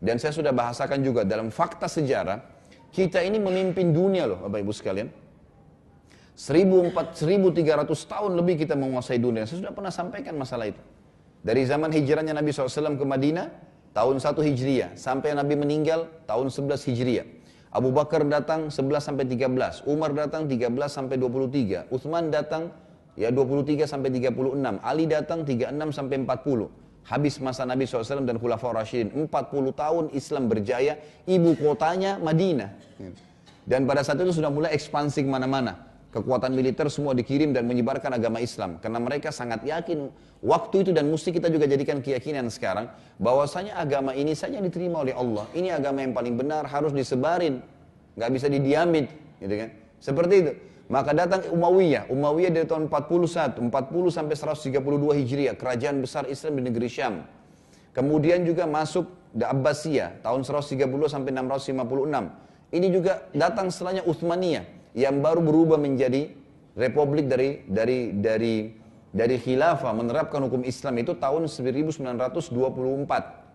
Speaker 1: Dan saya sudah bahasakan juga dalam fakta sejarah, kita ini memimpin dunia loh Bapak Ibu sekalian. 1300 tahun lebih kita menguasai dunia. Saya sudah pernah sampaikan masalah itu. Dari zaman hijrahnya Nabi SAW ke Madinah, tahun 1 Hijriah. Sampai Nabi meninggal, tahun 11 Hijriah. Abu Bakar datang 11 sampai 13, Umar datang 13 sampai 23, Uthman datang ya 23 sampai 36, Ali datang 36 sampai 40. Habis masa Nabi SAW dan Khulafaur Rashidin, 40 tahun Islam berjaya, ibu kotanya Madinah. Dan pada saat itu sudah mulai ekspansi ke mana-mana kekuatan militer semua dikirim dan menyebarkan agama Islam. Karena mereka sangat yakin waktu itu dan mesti kita juga jadikan keyakinan sekarang bahwasanya agama ini saja diterima oleh Allah. Ini agama yang paling benar harus disebarin. Nggak bisa didiamin gitu kan? Seperti itu. Maka datang Umayyah. Umayyah dari tahun 41 40 sampai 132 Hijriah kerajaan besar Islam di negeri Syam. Kemudian juga masuk Abbasiyah tahun 130 sampai 656 ini juga datang setelahnya Uthmaniyah yang baru berubah menjadi republik dari dari dari dari khilafah menerapkan hukum Islam itu tahun 1924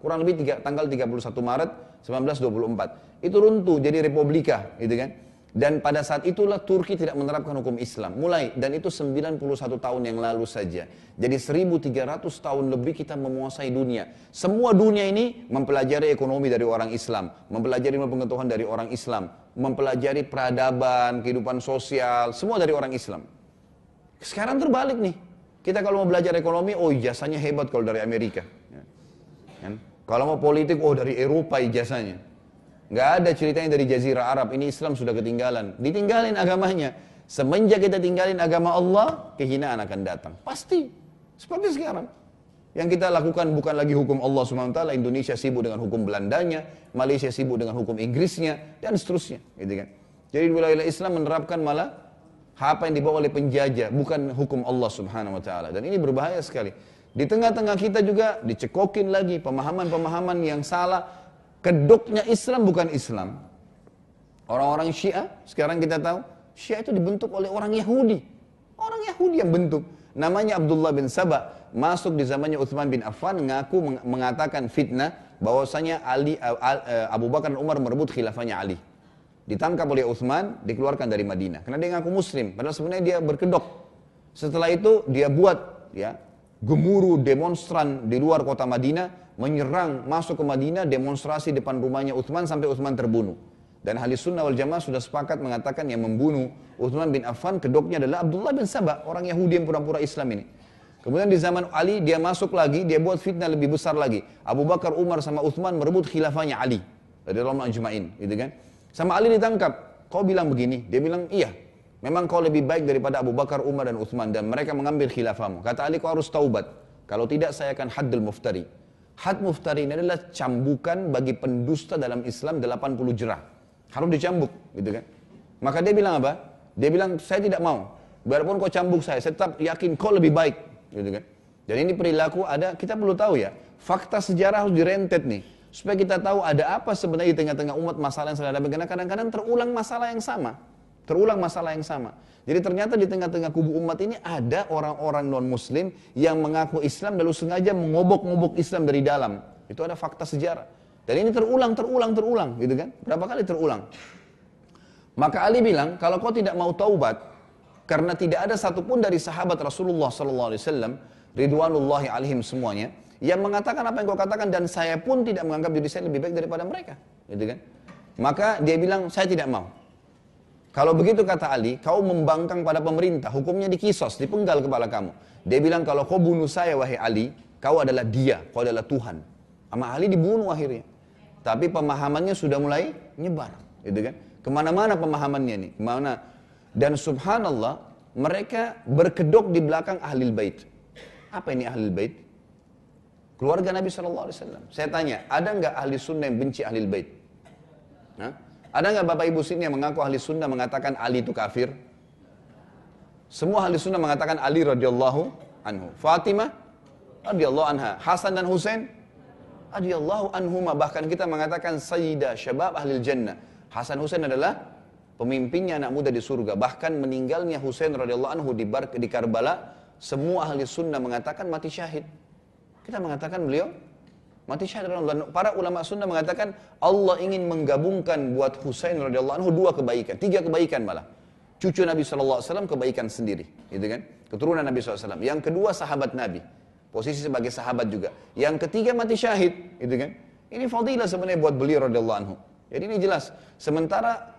Speaker 1: kurang lebih tiga, tanggal 31 Maret 1924 itu runtuh jadi republika gitu kan dan pada saat itulah Turki tidak menerapkan hukum Islam. Mulai dan itu 91 tahun yang lalu saja. Jadi 1300 tahun lebih kita menguasai dunia. Semua dunia ini mempelajari ekonomi dari orang Islam, mempelajari pengetahuan dari orang Islam, mempelajari peradaban, kehidupan sosial, semua dari orang Islam. Sekarang terbalik nih. Kita kalau mau belajar ekonomi, oh ijazahnya hebat kalau dari Amerika. Kan? Kalau mau politik, oh dari Eropa ijazahnya. Nggak ada ceritanya dari Jazirah Arab, ini Islam sudah ketinggalan. Ditinggalin agamanya. Semenjak kita tinggalin agama Allah, kehinaan akan datang. Pasti. Seperti sekarang. Yang kita lakukan bukan lagi hukum Allah SWT, Indonesia sibuk dengan hukum Belandanya, Malaysia sibuk dengan hukum Inggrisnya, dan seterusnya. Gitu kan. Jadi wilayah Islam menerapkan malah apa yang dibawa oleh penjajah, bukan hukum Allah Subhanahu wa taala. Dan ini berbahaya sekali. Di tengah-tengah kita juga dicekokin lagi pemahaman-pemahaman yang salah Kedoknya Islam bukan Islam. Orang-orang Syiah, sekarang kita tahu, Syiah itu dibentuk oleh orang Yahudi. Orang Yahudi yang bentuk. Namanya Abdullah bin Sabah, masuk di zamannya Uthman bin Affan, ngaku mengatakan fitnah, bahwasanya Ali, uh, Abu Bakar dan Umar merebut khilafahnya Ali. Ditangkap oleh Uthman, dikeluarkan dari Madinah. Karena dia ngaku muslim, padahal sebenarnya dia berkedok. Setelah itu dia buat ya gemuruh demonstran di luar kota Madinah menyerang masuk ke Madinah demonstrasi depan rumahnya Uthman sampai Uthman terbunuh. Dan ahli sunnah wal jamaah sudah sepakat mengatakan yang membunuh Uthman bin Affan kedoknya adalah Abdullah bin Sabah, orang Yahudi yang pura-pura Islam ini. Kemudian di zaman Ali dia masuk lagi, dia buat fitnah lebih besar lagi. Abu Bakar, Umar sama Uthman merebut khilafahnya Ali. Dari Allah Ajma'in, gitu kan. Sama Ali ditangkap. Kau bilang begini, dia bilang iya. Memang kau lebih baik daripada Abu Bakar, Umar dan Uthman dan mereka mengambil khilafahmu. Kata Ali kau harus taubat. Kalau tidak saya akan haddul muftari. Had muftari ini adalah cambukan bagi pendusta dalam Islam 80 jerah. Harus dicambuk, gitu kan. Maka dia bilang apa? Dia bilang, saya tidak mau. Biarpun kau cambuk saya, saya tetap yakin kau lebih baik, gitu kan. Dan ini perilaku ada, kita perlu tahu ya. Fakta sejarah harus direntet nih. Supaya kita tahu ada apa sebenarnya di tengah-tengah umat masalah yang sedang ada. Karena kadang-kadang terulang masalah yang sama. Terulang masalah yang sama. Jadi ternyata di tengah-tengah kubu umat ini ada orang-orang non-muslim yang mengaku Islam lalu sengaja mengobok-ngobok Islam dari dalam. Itu ada fakta sejarah. Dan ini terulang, terulang, terulang, gitu kan? Berapa kali terulang? Maka Ali bilang, kalau kau tidak mau taubat, karena tidak ada satupun dari sahabat Rasulullah Wasallam, Ridwanullahi alaihim semuanya, yang mengatakan apa yang kau katakan dan saya pun tidak menganggap diri saya lebih baik daripada mereka, gitu kan? Maka dia bilang, saya tidak mau. Kalau begitu kata Ali, kau membangkang pada pemerintah, hukumnya dikisos, dipenggal kepala kamu. Dia bilang, kalau kau bunuh saya, wahai Ali, kau adalah dia, kau adalah Tuhan. Sama Ali dibunuh akhirnya. Tapi pemahamannya sudah mulai nyebar. Gitu kan? Ke mana-mana pemahamannya nih. Ke mana? Dan subhanallah, mereka berkedok di belakang ahli bait. Apa ini ahli bait? Keluarga Nabi SAW. Saya tanya, ada nggak ahli sunnah yang benci ahli bait? Hah? Ada nggak Bapak Ibu sini yang mengaku ahli sunnah mengatakan Ali itu kafir? Semua ahli sunnah mengatakan Ali radhiyallahu anhu. Fatimah radhiyallahu anha. Hasan dan Husain radhiyallahu anhuma. Bahkan kita mengatakan Sayyidah Syabab ahli jannah. Hasan Husain adalah pemimpinnya anak muda di surga. Bahkan meninggalnya Husain radhiyallahu anhu di, Bar, di Karbala, semua ahli sunnah mengatakan mati syahid. Kita mengatakan beliau Mati syahid dan para ulama sunnah mengatakan Allah ingin menggabungkan buat Husain radhiyallahu anhu dua kebaikan, tiga kebaikan malah. Cucu Nabi SAW kebaikan sendiri, gitu kan? Keturunan Nabi SAW. Yang kedua sahabat Nabi, posisi sebagai sahabat juga. Yang ketiga mati syahid, gitu kan? Ini fadilah sebenarnya buat beliau radhiyallahu anhu. Jadi ini jelas. Sementara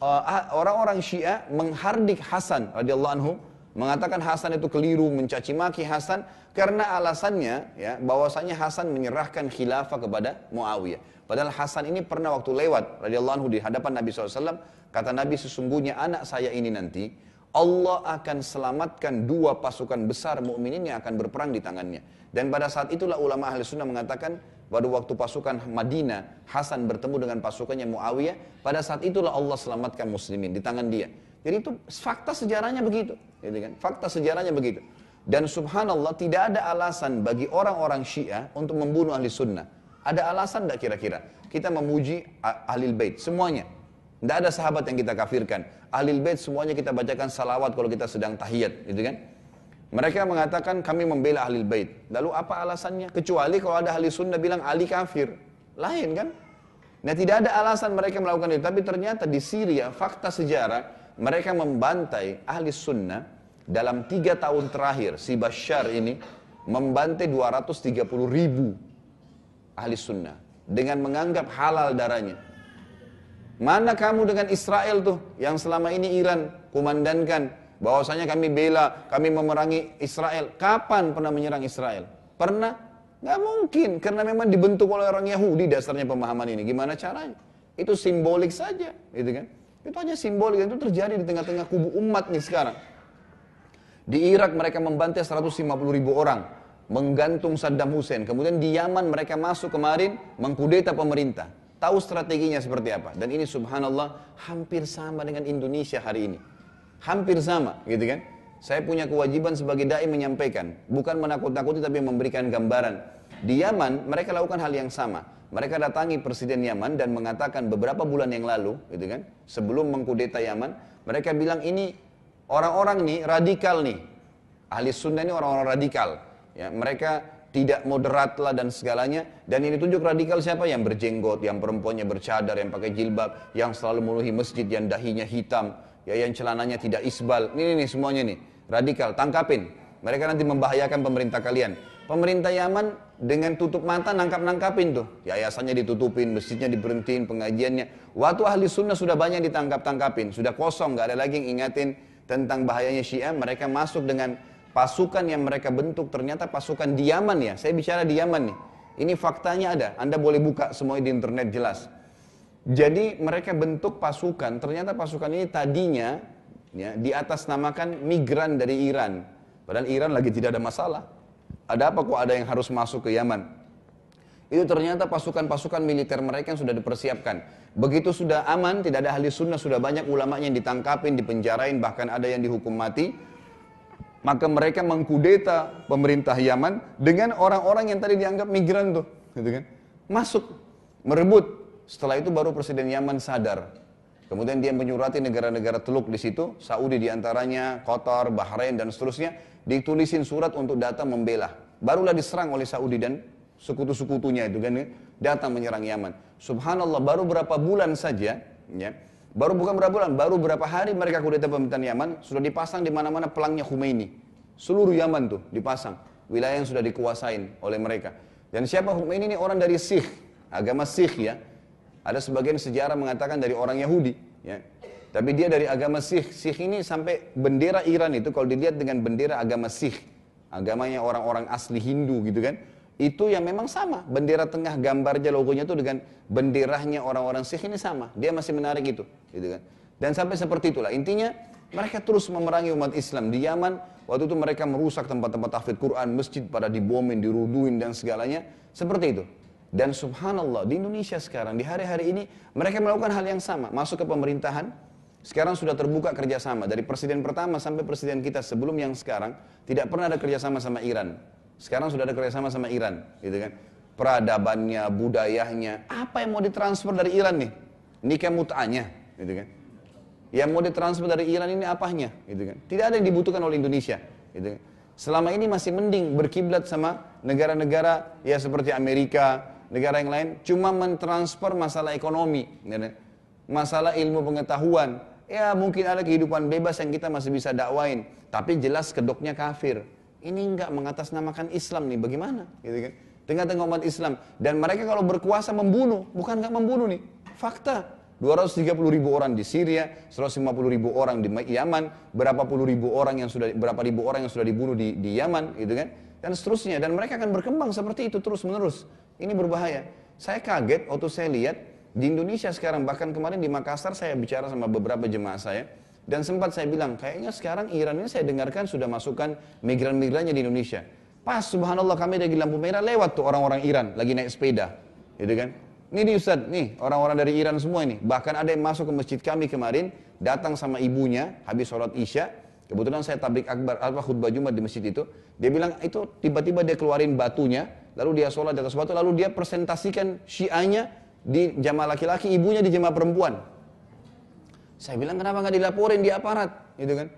Speaker 1: uh, orang-orang uh, Syiah menghardik Hasan radhiyallahu anhu mengatakan Hasan itu keliru, mencaci maki Hasan karena alasannya ya bahwasanya Hasan menyerahkan khilafah kepada Muawiyah. Padahal Hasan ini pernah waktu lewat radhiyallahu anhu di hadapan Nabi SAW kata Nabi sesungguhnya anak saya ini nanti Allah akan selamatkan dua pasukan besar mukminin yang akan berperang di tangannya. Dan pada saat itulah ulama ahli sunnah mengatakan pada waktu pasukan Madinah Hasan bertemu dengan pasukannya Muawiyah pada saat itulah Allah selamatkan muslimin di tangan dia. Jadi itu fakta sejarahnya begitu, gitu kan? Fakta sejarahnya begitu. Dan subhanallah tidak ada alasan bagi orang-orang Syiah untuk membunuh ahli sunnah. Ada alasan tidak kira-kira? Kita memuji ahli bait semuanya. Tidak ada sahabat yang kita kafirkan. Ahli bait semuanya kita bacakan salawat kalau kita sedang tahiyat, gitu kan? Mereka mengatakan kami membela ahli bait. Lalu apa alasannya? Kecuali kalau ada ahli sunnah bilang ahli kafir. Lain kan? Nah tidak ada alasan mereka melakukan itu. Tapi ternyata di Syria fakta sejarah mereka membantai ahli sunnah dalam tiga tahun terakhir si Bashar ini membantai 230 ribu ahli sunnah dengan menganggap halal darahnya. Mana kamu dengan Israel tuh yang selama ini Iran kumandankan bahwasanya kami bela, kami memerangi Israel. Kapan pernah menyerang Israel? Pernah? Gak mungkin, karena memang dibentuk oleh orang Yahudi dasarnya pemahaman ini. Gimana caranya? Itu simbolik saja, gitu kan? Itu hanya simbolik, itu terjadi di tengah-tengah kubu umat nih sekarang. Di Irak mereka membantai 150 ribu orang, menggantung Saddam Hussein. Kemudian di Yaman mereka masuk kemarin, mengkudeta pemerintah. Tahu strateginya seperti apa. Dan ini subhanallah hampir sama dengan Indonesia hari ini. Hampir sama, gitu kan. Saya punya kewajiban sebagai da'i menyampaikan. Bukan menakut-nakuti tapi memberikan gambaran. Di Yaman mereka lakukan hal yang sama. Mereka datangi Presiden Yaman dan mengatakan beberapa bulan yang lalu, gitu kan, sebelum mengkudeta Yaman, mereka bilang ini orang-orang nih radikal nih, ahli sunnah ini orang-orang radikal. Ya, mereka tidak moderat lah dan segalanya. Dan ini tunjuk radikal siapa? Yang berjenggot, yang perempuannya bercadar, yang pakai jilbab, yang selalu memenuhi masjid, yang dahinya hitam, ya yang celananya tidak isbal. Ini nih semuanya nih, radikal, tangkapin. Mereka nanti membahayakan pemerintah kalian. Pemerintah Yaman dengan tutup mata nangkap-nangkapin tuh. Yayasannya ditutupin, masjidnya diberhentiin, pengajiannya. Waktu ahli sunnah sudah banyak ditangkap-tangkapin. Sudah kosong, gak ada lagi yang ingatin tentang bahayanya Syiah. Mereka masuk dengan pasukan yang mereka bentuk. Ternyata pasukan di Yaman ya. Saya bicara di Yaman nih. Ini faktanya ada. Anda boleh buka semuanya di internet jelas. Jadi mereka bentuk pasukan. Ternyata pasukan ini tadinya ya, di atas namakan migran dari Iran. Padahal Iran lagi tidak ada masalah. Ada apa kok ada yang harus masuk ke Yaman? Itu ternyata pasukan-pasukan militer mereka yang sudah dipersiapkan. Begitu sudah aman, tidak ada ahli sunnah, sudah banyak ulamanya yang ditangkapin, dipenjarain, bahkan ada yang dihukum mati. Maka mereka mengkudeta pemerintah Yaman dengan orang-orang yang tadi dianggap migran tuh. Gitu kan? Masuk, merebut. Setelah itu baru Presiden Yaman sadar. Kemudian dia menyurati negara-negara teluk di situ, Saudi di antaranya, Qatar, Bahrain, dan seterusnya ditulisin surat untuk datang membela. Barulah diserang oleh Saudi dan sekutu-sekutunya itu kan datang menyerang Yaman. Subhanallah baru berapa bulan saja ya. Baru bukan berapa bulan, baru berapa hari mereka kudeta pemerintahan Yaman sudah dipasang di mana-mana pelangnya Khomeini. Seluruh Yaman tuh dipasang. Wilayah yang sudah dikuasain oleh mereka. Dan siapa Khomeini ini orang dari Sikh, agama Sikh ya. Ada sebagian sejarah mengatakan dari orang Yahudi ya. Tapi dia dari agama Sikh. Sikh ini sampai bendera Iran itu kalau dilihat dengan bendera agama Sikh, agamanya orang-orang asli Hindu gitu kan, itu yang memang sama. Bendera tengah gambarnya logonya itu dengan benderanya orang-orang Sikh ini sama. Dia masih menarik itu, gitu kan. Dan sampai seperti itulah. Intinya mereka terus memerangi umat Islam di Yaman. Waktu itu mereka merusak tempat-tempat tahfidz Quran, masjid pada dibomin, diruduin dan segalanya. Seperti itu. Dan subhanallah di Indonesia sekarang di hari-hari ini mereka melakukan hal yang sama, masuk ke pemerintahan. Sekarang sudah terbuka kerjasama dari presiden pertama sampai presiden kita sebelum yang sekarang tidak pernah ada kerjasama sama Iran. Sekarang sudah ada kerjasama sama Iran, gitu kan? Peradabannya, budayanya, apa yang mau ditransfer dari Iran nih? Nikah mut'anya, gitu kan? Yang mau ditransfer dari Iran ini apanya, gitu kan? Tidak ada yang dibutuhkan oleh Indonesia, gitu kan? Selama ini masih mending berkiblat sama negara-negara ya seperti Amerika, negara yang lain cuma mentransfer masalah ekonomi, ya, masalah ilmu pengetahuan. Ya mungkin ada kehidupan bebas yang kita masih bisa dakwain, tapi jelas kedoknya kafir. Ini enggak mengatasnamakan Islam nih, bagaimana? Gitu kan? Tengah-tengah umat Islam dan mereka kalau berkuasa membunuh, bukan enggak membunuh nih, fakta. 230 ribu orang di Syria, 150 ribu orang di Yaman, berapa puluh ribu orang yang sudah berapa ribu orang yang sudah dibunuh di, di Yaman, gitu kan? Dan seterusnya. Dan mereka akan berkembang seperti itu terus menerus. Ini berbahaya. Saya kaget waktu saya lihat di Indonesia sekarang, bahkan kemarin di Makassar saya bicara sama beberapa jemaah saya, dan sempat saya bilang, kayaknya sekarang Iran ini saya dengarkan sudah masukkan migran-migrannya di Indonesia. Pas subhanallah kami lagi lampu merah lewat tuh orang-orang Iran lagi naik sepeda. Gitu kan? Nih Ustaz, nih orang-orang dari Iran semua ini. Bahkan ada yang masuk ke masjid kami kemarin, datang sama ibunya habis sholat isya. Kebetulan saya tablik akbar, apa khutbah Jumat di masjid itu. Dia bilang itu tiba-tiba dia keluarin batunya, lalu dia sholat di atas batu, lalu dia presentasikan syiahnya di jamaah laki-laki, ibunya di jamaah perempuan. Saya bilang kenapa nggak dilaporin di aparat, gitu kan?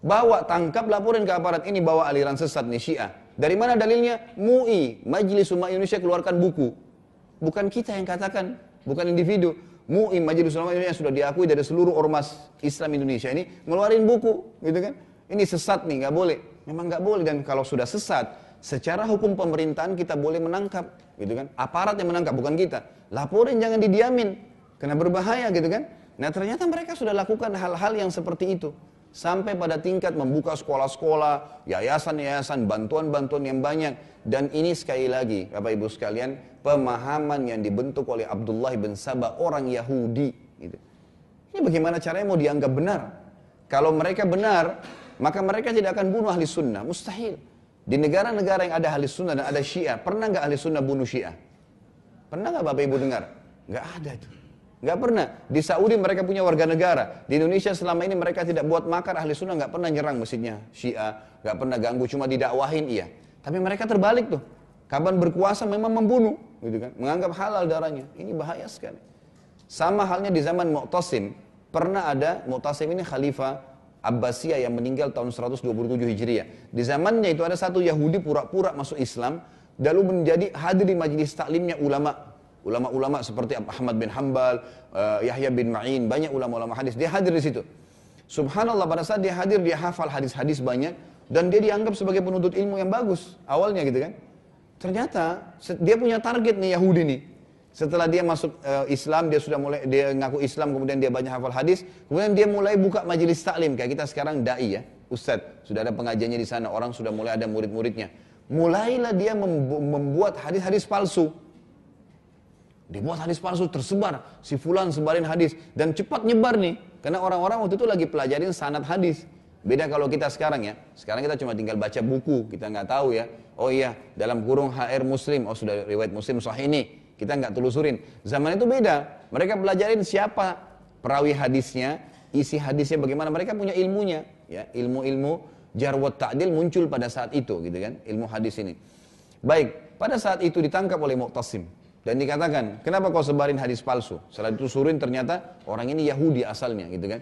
Speaker 1: Bawa, tangkap, laporin ke aparat. Ini bawa aliran sesat nih Syiah. Dari mana dalilnya? MUI, Majelis Umat Indonesia keluarkan buku. Bukan kita yang katakan, bukan individu. MUI, Majelis Ulama Indonesia sudah diakui dari seluruh ormas Islam Indonesia ini ngeluarin buku, gitu kan? Ini sesat nih, nggak boleh. Memang nggak boleh dan kalau sudah sesat, Secara hukum pemerintahan kita boleh menangkap, gitu kan? Aparat yang menangkap, bukan kita. Laporin jangan didiamin, karena berbahaya gitu kan? Nah ternyata mereka sudah lakukan hal-hal yang seperti itu. Sampai pada tingkat membuka sekolah-sekolah, yayasan-yayasan, bantuan-bantuan yang banyak. Dan ini sekali lagi, Bapak Ibu sekalian, pemahaman yang dibentuk oleh Abdullah bin Sabah, orang Yahudi. Gitu. Ini bagaimana caranya mau dianggap benar? Kalau mereka benar, maka mereka tidak akan bunuh ahli sunnah. Mustahil. Di negara-negara yang ada ahli sunnah dan ada syiah, pernah nggak ahli sunnah bunuh syiah? Pernah nggak Bapak Ibu dengar? Nggak ada itu. Nggak pernah. Di Saudi mereka punya warga negara. Di Indonesia selama ini mereka tidak buat makar ahli sunnah nggak pernah nyerang mesinnya syiah, nggak pernah ganggu, cuma didakwahin iya. Tapi mereka terbalik tuh. Kapan berkuasa memang membunuh, gitu kan? Menganggap halal darahnya. Ini bahaya sekali. Sama halnya di zaman Mu'tasim, pernah ada Mu'tasim ini khalifah Abbasiyah yang meninggal tahun 127 Hijriah. Di zamannya itu ada satu Yahudi pura-pura masuk Islam, lalu menjadi hadir di majelis taklimnya ulama. Ulama-ulama seperti Ahmad bin Hambal, uh, Yahya bin Ma'in, banyak ulama-ulama hadis. Dia hadir di situ. Subhanallah pada saat dia hadir, dia hafal hadis-hadis banyak. Dan dia dianggap sebagai penuntut ilmu yang bagus. Awalnya gitu kan. Ternyata dia punya target nih Yahudi nih. Setelah dia masuk uh, Islam, dia sudah mulai dia ngaku Islam, kemudian dia banyak hafal hadis, kemudian dia mulai buka majelis taklim kayak kita sekarang dai ya, ustadz, sudah ada pengajiannya di sana, orang sudah mulai ada murid-muridnya. Mulailah dia membuat hadis-hadis palsu. Dibuat hadis palsu tersebar, si fulan sebarin hadis dan cepat nyebar nih, karena orang-orang waktu itu lagi pelajarin sanad hadis. Beda kalau kita sekarang ya, sekarang kita cuma tinggal baca buku, kita nggak tahu ya. Oh iya, dalam kurung HR Muslim, oh sudah riwayat Muslim sahih ini, kita nggak telusurin. Zaman itu beda. Mereka pelajarin siapa perawi hadisnya, isi hadisnya bagaimana. Mereka punya ilmunya, ya ilmu-ilmu jarwat ta'dil muncul pada saat itu, gitu kan? Ilmu hadis ini. Baik, pada saat itu ditangkap oleh Mu'tasim dan dikatakan, kenapa kau sebarin hadis palsu? Setelah ditelusurin ternyata orang ini Yahudi asalnya, gitu kan?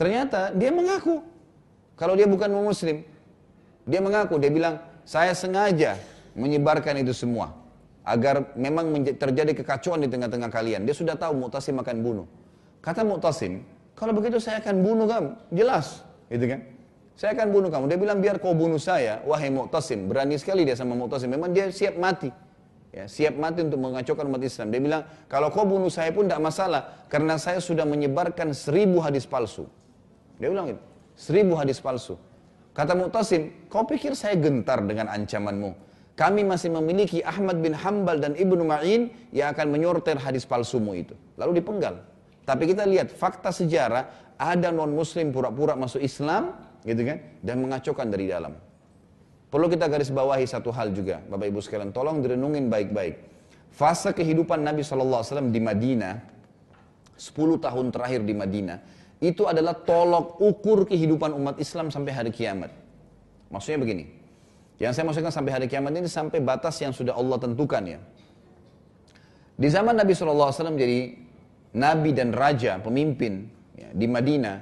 Speaker 1: Ternyata dia mengaku kalau dia bukan muslim. Dia mengaku, dia bilang, saya sengaja menyebarkan itu semua agar memang terjadi kekacauan di tengah-tengah kalian. Dia sudah tahu Mu'tasim akan bunuh. Kata Mu'tasim, kalau begitu saya akan bunuh kamu. Jelas, gitu kan? Saya akan bunuh kamu. Dia bilang biar kau bunuh saya, wahai Mu'tasim. Berani sekali dia sama Mu'tasim. Memang dia siap mati. Ya, siap mati untuk mengacaukan umat Islam. Dia bilang, kalau kau bunuh saya pun tidak masalah. Karena saya sudah menyebarkan seribu hadis palsu. Dia bilang itu, seribu hadis palsu. Kata Mu'tasim, kau pikir saya gentar dengan ancamanmu? Kami masih memiliki Ahmad bin Hambal dan Ibnu Ma'in yang akan menyortir hadis palsumu itu. Lalu dipenggal. Tapi kita lihat fakta sejarah ada non muslim pura-pura masuk Islam gitu kan dan mengacaukan dari dalam. Perlu kita garis bawahi satu hal juga, Bapak Ibu sekalian, tolong direnungin baik-baik. Fase kehidupan Nabi SAW di Madinah, 10 tahun terakhir di Madinah, itu adalah tolok ukur kehidupan umat Islam sampai hari kiamat. Maksudnya begini, yang saya maksudkan sampai hari kiamat ini sampai batas yang sudah Allah tentukan ya. Di zaman Nabi SAW jadi Nabi dan Raja, pemimpin ya, di Madinah,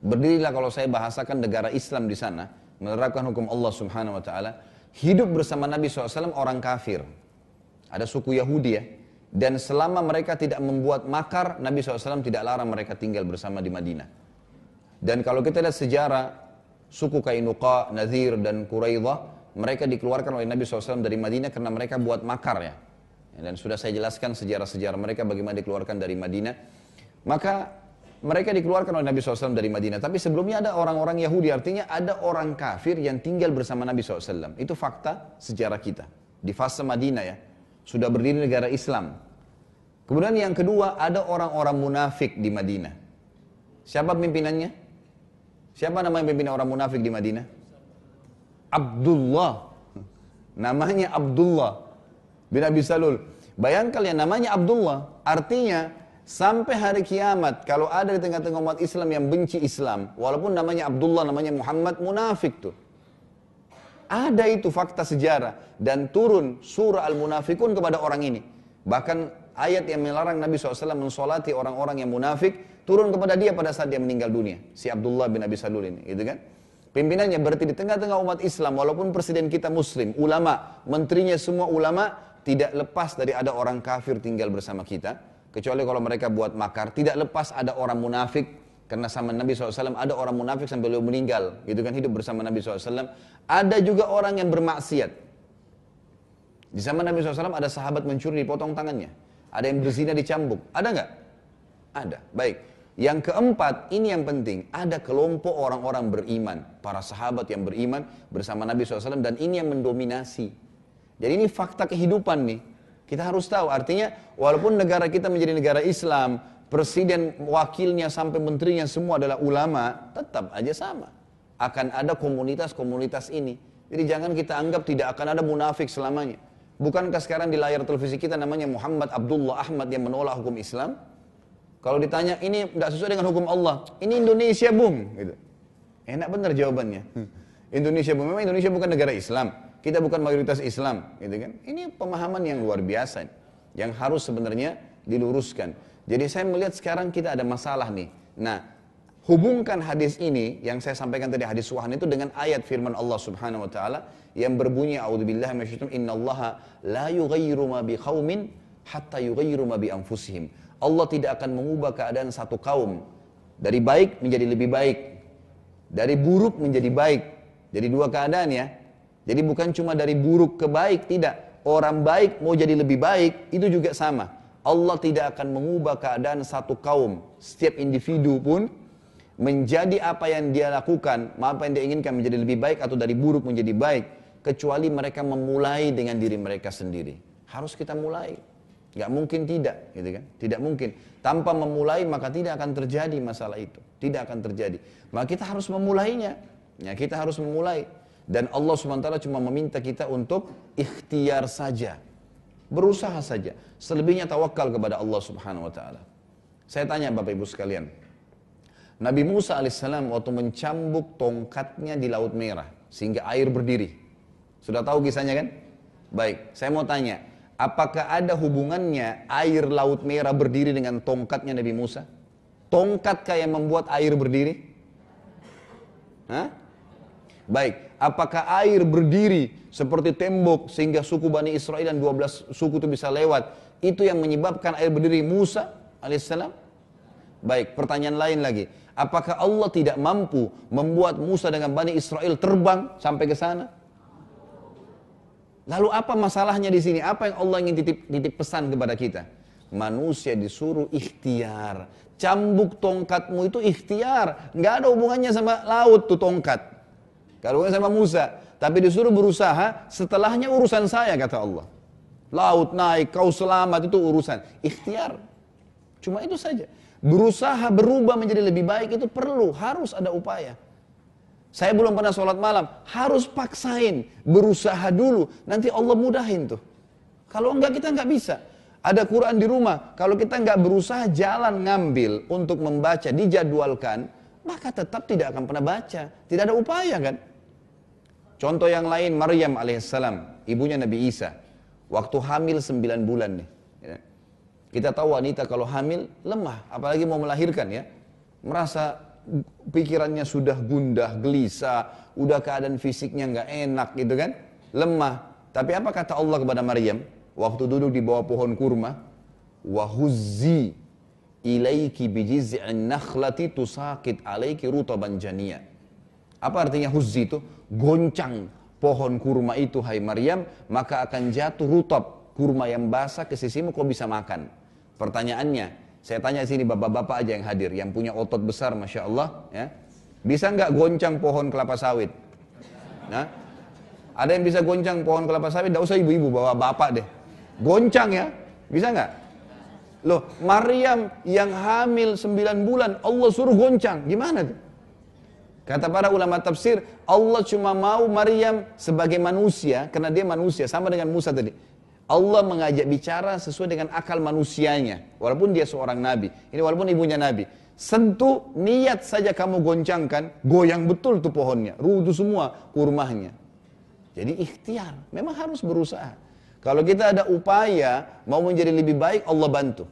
Speaker 1: berdirilah kalau saya bahasakan negara Islam di sana, menerapkan hukum Allah Subhanahu Wa Taala, hidup bersama Nabi SAW orang kafir. Ada suku Yahudi ya. Dan selama mereka tidak membuat makar, Nabi SAW tidak larang mereka tinggal bersama di Madinah. Dan kalau kita lihat sejarah, suku Kainuqa, Nazir, dan Quraidah, mereka dikeluarkan oleh Nabi SAW dari Madinah karena mereka buat makar ya. Dan sudah saya jelaskan sejarah-sejarah mereka bagaimana dikeluarkan dari Madinah. Maka mereka dikeluarkan oleh Nabi SAW dari Madinah. Tapi sebelumnya ada orang-orang Yahudi, artinya ada orang kafir yang tinggal bersama Nabi SAW. Itu fakta sejarah kita. Di fase Madinah ya sudah berdiri negara Islam. Kemudian yang kedua ada orang-orang munafik di Madinah. Siapa pimpinannya? Siapa nama pimpinan orang munafik di Madinah? Abdullah. Namanya Abdullah bin Abi Salul. Bayangkan ya namanya Abdullah. Artinya sampai hari kiamat kalau ada di tengah-tengah umat Islam yang benci Islam, walaupun namanya Abdullah, namanya Muhammad, munafik tuh. Ada itu fakta sejarah dan turun surah Al-Munafikun kepada orang ini. Bahkan ayat yang melarang Nabi SAW mensolati orang-orang yang munafik turun kepada dia pada saat dia meninggal dunia. Si Abdullah bin Abi Salul ini, gitu kan? Pimpinannya berarti di tengah-tengah umat Islam, walaupun presiden kita muslim, ulama, menterinya semua ulama, tidak lepas dari ada orang kafir tinggal bersama kita. Kecuali kalau mereka buat makar, tidak lepas ada orang munafik karena sama Nabi SAW ada orang munafik sampai beliau meninggal. Gitu kan hidup bersama Nabi SAW. Ada juga orang yang bermaksiat. Di zaman Nabi SAW ada sahabat mencuri dipotong tangannya. Ada yang berzina dicambuk. Ada nggak? Ada. Baik. Yang keempat, ini yang penting. Ada kelompok orang-orang beriman. Para sahabat yang beriman bersama Nabi SAW. Dan ini yang mendominasi. Jadi ini fakta kehidupan nih. Kita harus tahu. Artinya walaupun negara kita menjadi negara Islam presiden, wakilnya sampai menterinya semua adalah ulama, tetap aja sama. Akan ada komunitas-komunitas ini. Jadi jangan kita anggap tidak akan ada munafik selamanya. Bukankah sekarang di layar televisi kita namanya Muhammad Abdullah Ahmad yang menolak hukum Islam? Kalau ditanya ini tidak sesuai dengan hukum Allah, ini Indonesia bung, gitu. Enak benar jawabannya. Indonesia bung, memang Indonesia bukan negara Islam. Kita bukan mayoritas Islam, gitu kan? Ini pemahaman yang luar biasa, yang harus sebenarnya diluruskan. Jadi saya melihat sekarang kita ada masalah nih. Nah, hubungkan hadis ini yang saya sampaikan tadi hadis suhan itu dengan ayat firman Allah Subhanahu wa taala yang berbunyi a'udzubillahi minasyaitonir innallaha la yughayyiru ma biqaumin hatta yughayyiru ma bi anfusihim. Allah tidak akan mengubah keadaan satu kaum dari baik menjadi lebih baik, dari buruk menjadi baik. Jadi dua keadaan ya. Jadi bukan cuma dari buruk ke baik, tidak. Orang baik mau jadi lebih baik, itu juga sama. Allah tidak akan mengubah keadaan satu kaum. Setiap individu pun menjadi apa yang dia lakukan, apa yang dia inginkan menjadi lebih baik atau dari buruk menjadi baik, kecuali mereka memulai dengan diri mereka sendiri. Harus kita mulai. Gak mungkin tidak, gitu kan? Tidak mungkin. Tanpa memulai maka tidak akan terjadi masalah itu. Tidak akan terjadi. Maka kita harus memulainya. Ya, kita harus memulai. Dan Allah SWT cuma meminta kita untuk ikhtiar saja. Berusaha saja. Selebihnya tawakal kepada Allah Subhanahu wa taala. Saya tanya Bapak Ibu sekalian. Nabi Musa alaihissalam waktu mencambuk tongkatnya di Laut Merah sehingga air berdiri. Sudah tahu kisahnya kan? Baik, saya mau tanya, apakah ada hubungannya air Laut Merah berdiri dengan tongkatnya Nabi Musa? Tongkatkah yang membuat air berdiri? Hah? Baik, apakah air berdiri seperti tembok sehingga suku Bani Israel dan 12 suku itu bisa lewat? Itu yang menyebabkan air berdiri Musa alaihissalam? Baik, pertanyaan lain lagi. Apakah Allah tidak mampu membuat Musa dengan Bani Israel terbang sampai ke sana? Lalu apa masalahnya di sini? Apa yang Allah ingin titip, titip pesan kepada kita? Manusia disuruh ikhtiar. Cambuk tongkatmu itu ikhtiar. Nggak ada hubungannya sama laut tuh tongkat. Kalau sama Musa, tapi disuruh berusaha, setelahnya urusan saya kata Allah. Laut naik, kau selamat itu urusan. Ikhtiar. Cuma itu saja. Berusaha berubah menjadi lebih baik itu perlu, harus ada upaya. Saya belum pernah sholat malam, harus paksain, berusaha dulu, nanti Allah mudahin tuh. Kalau enggak kita enggak bisa. Ada Quran di rumah, kalau kita enggak berusaha jalan ngambil untuk membaca, dijadwalkan, maka tetap tidak akan pernah baca. Tidak ada upaya kan? Contoh yang lain, Maryam alaihissalam, ibunya Nabi Isa. Waktu hamil 9 bulan nih. Ya. Kita tahu wanita kalau hamil lemah, apalagi mau melahirkan ya. Merasa pikirannya sudah gundah, gelisah, udah keadaan fisiknya nggak enak gitu kan. Lemah. Tapi apa kata Allah kepada Maryam? Waktu duduk di bawah pohon kurma. Wahuzzi ilaiki bijiz'in nakhlati tusakit alaiki rutaban jania. Apa artinya huzzi itu? Goncang pohon kurma itu hai Maryam, maka akan jatuh rutab kurma yang basah ke sisimu kau bisa makan. Pertanyaannya, saya tanya sini bapak-bapak aja yang hadir, yang punya otot besar, masya Allah, ya, bisa nggak goncang pohon kelapa sawit? Nah, ada yang bisa goncang pohon kelapa sawit? Tidak usah ibu-ibu, bawa bapak deh. Goncang ya, bisa nggak? Loh, Maryam yang hamil 9 bulan, Allah suruh goncang, gimana tuh? Kata para ulama tafsir, Allah cuma mau Maryam sebagai manusia, karena dia manusia, sama dengan Musa tadi. Allah mengajak bicara sesuai dengan akal manusianya, walaupun dia seorang nabi. Ini walaupun ibunya nabi. Sentuh niat saja kamu goncangkan, goyang betul tuh pohonnya, rudu semua kurmahnya. Jadi ikhtiar, memang harus berusaha. Kalau kita ada upaya mau menjadi lebih baik, Allah bantu.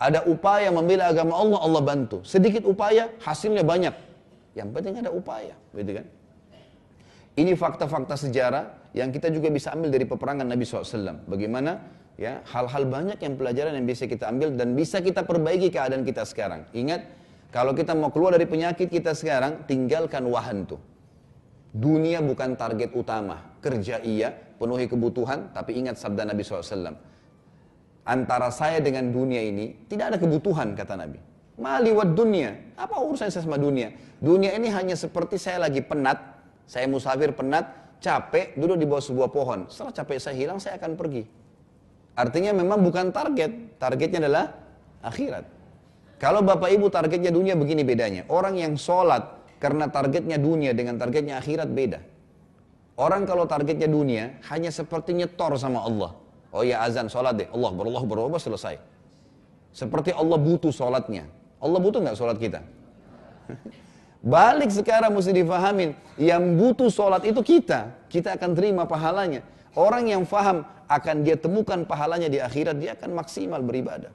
Speaker 1: Ada upaya membela agama Allah, Allah bantu. Sedikit upaya, hasilnya banyak. Yang penting ada upaya, gitu kan? Ini fakta-fakta sejarah yang kita juga bisa ambil dari peperangan Nabi SAW. Bagaimana ya hal-hal banyak yang pelajaran yang bisa kita ambil dan bisa kita perbaiki keadaan kita sekarang. Ingat, kalau kita mau keluar dari penyakit kita sekarang, tinggalkan wahan tuh. Dunia bukan target utama. Kerja iya, penuhi kebutuhan, tapi ingat sabda Nabi SAW. Antara saya dengan dunia ini, tidak ada kebutuhan, kata Nabi. Mali wa dunia. Apa urusan saya sama dunia? Dunia ini hanya seperti saya lagi penat, saya musafir penat, capek, duduk di bawah sebuah pohon. Setelah capek saya hilang, saya akan pergi. Artinya memang bukan target, targetnya adalah akhirat. Kalau bapak ibu targetnya dunia begini bedanya. Orang yang sholat karena targetnya dunia dengan targetnya akhirat beda. Orang kalau targetnya dunia hanya seperti nyetor sama Allah. Oh ya azan sholat deh, Allah berallah berubah selesai. Seperti Allah butuh sholatnya. Allah butuh nggak sholat kita? Balik sekarang mesti difahamin. Yang butuh sholat itu kita. Kita akan terima pahalanya. Orang yang faham akan dia temukan pahalanya di akhirat, dia akan maksimal beribadah.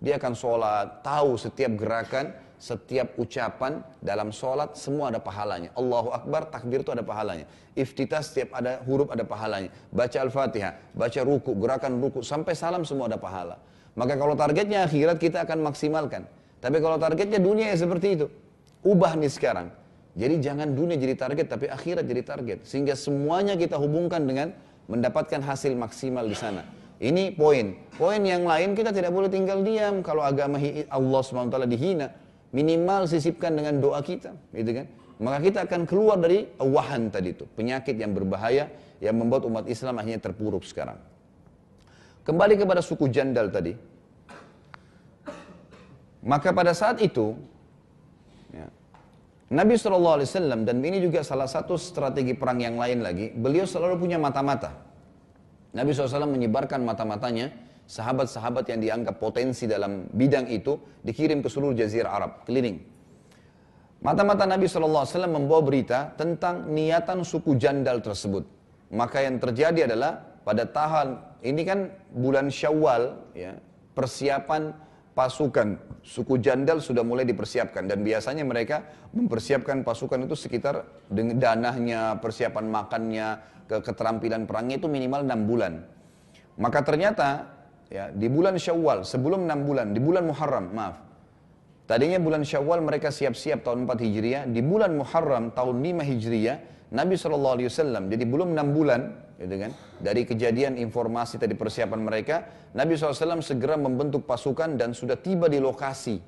Speaker 1: Dia akan sholat, tahu setiap gerakan, setiap ucapan dalam sholat semua ada pahalanya. Allahu Akbar, takbir itu ada pahalanya. Iftitah setiap ada huruf ada pahalanya. Baca Al-Fatihah, baca ruku, gerakan ruku, sampai salam semua ada pahala. Maka kalau targetnya akhirat kita akan maksimalkan. Tapi kalau targetnya dunia ya seperti itu. Ubah nih sekarang. Jadi jangan dunia jadi target, tapi akhirat jadi target. Sehingga semuanya kita hubungkan dengan mendapatkan hasil maksimal di sana. Ini poin. Poin yang lain kita tidak boleh tinggal diam kalau agama Allah SWT dihina. Minimal sisipkan dengan doa kita, gitu kan? Maka kita akan keluar dari wahan tadi itu, penyakit yang berbahaya yang membuat umat Islam akhirnya terpuruk sekarang. Kembali kepada suku Jandal tadi, maka pada saat itu, ya, Nabi SAW dan ini juga salah satu strategi perang yang lain lagi, beliau selalu punya mata-mata. Nabi SAW menyebarkan mata-matanya, sahabat-sahabat yang dianggap potensi dalam bidang itu dikirim ke seluruh jazirah Arab, keliling. Mata-mata Nabi SAW membawa berita tentang niatan suku jandal tersebut. Maka yang terjadi adalah pada tahun ini kan bulan Syawal ya, persiapan pasukan suku Jandal sudah mulai dipersiapkan. Dan biasanya mereka mempersiapkan pasukan itu sekitar dengan danahnya, persiapan makannya, ke keterampilan perangnya itu minimal enam bulan. Maka ternyata ya di bulan Syawal sebelum enam bulan di bulan Muharram maaf. Tadinya bulan Syawal mereka siap-siap tahun 4 Hijriah. Di bulan Muharram tahun 5 Hijriah Nabi SAW jadi belum enam bulan gitu kan dari kejadian informasi tadi persiapan mereka Nabi SAW segera membentuk pasukan dan sudah tiba di lokasi.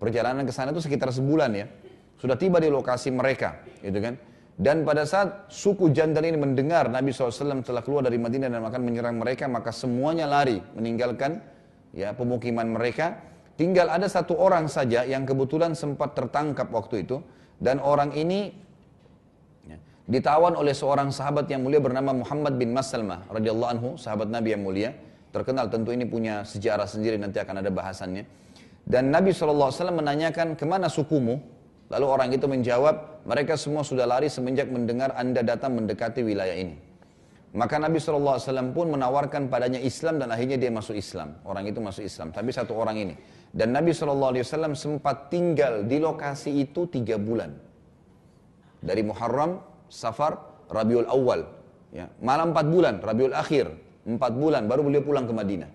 Speaker 1: Perjalanan ke sana itu sekitar sebulan ya. Sudah tiba di lokasi mereka gitu kan dan pada saat suku Jandal ini mendengar Nabi SAW telah keluar dari Madinah dan akan menyerang mereka maka semuanya lari meninggalkan ya pemukiman mereka. Tinggal ada satu orang saja yang kebetulan sempat tertangkap waktu itu dan orang ini ditawan oleh seorang sahabat yang mulia bernama Muhammad bin Masalmah radhiyallahu anhu, sahabat Nabi yang mulia. Terkenal tentu ini punya sejarah sendiri nanti akan ada bahasannya. Dan Nabi SAW menanyakan ke mana sukumu? Lalu orang itu menjawab, mereka semua sudah lari semenjak mendengar anda datang mendekati wilayah ini. Maka Nabi SAW pun menawarkan padanya Islam dan akhirnya dia masuk Islam. Orang itu masuk Islam, tapi satu orang ini. Dan Nabi SAW sempat tinggal di lokasi itu tiga bulan. Dari Muharram, Safar, Rabiul Awal. Ya, malam empat bulan, Rabiul Akhir. Empat bulan baru beliau pulang ke Madinah.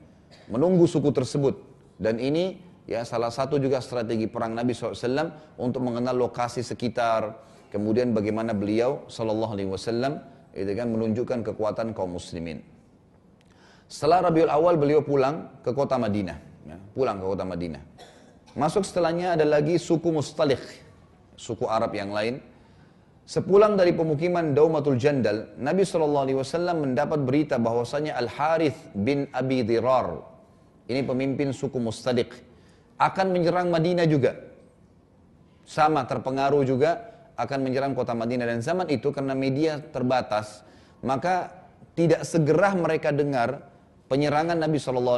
Speaker 1: Menunggu suku tersebut. Dan ini ya salah satu juga strategi perang Nabi SAW untuk mengenal lokasi sekitar. Kemudian bagaimana beliau Wasallam itu kan menunjukkan kekuatan kaum muslimin. Setelah Rabiul Awal beliau pulang ke kota Madinah. Ya, pulang ke kota Madinah. Masuk setelahnya ada lagi suku Mustalik. Suku Arab yang lain Sepulang dari pemukiman Daumatul Jandal, Nabi SAW mendapat berita bahwasanya Al-Harith bin Abi Dirar, ini pemimpin suku Mustadiq, akan menyerang Madinah juga. Sama terpengaruh juga akan menyerang kota Madinah. Dan zaman itu karena media terbatas, maka tidak segera mereka dengar penyerangan Nabi SAW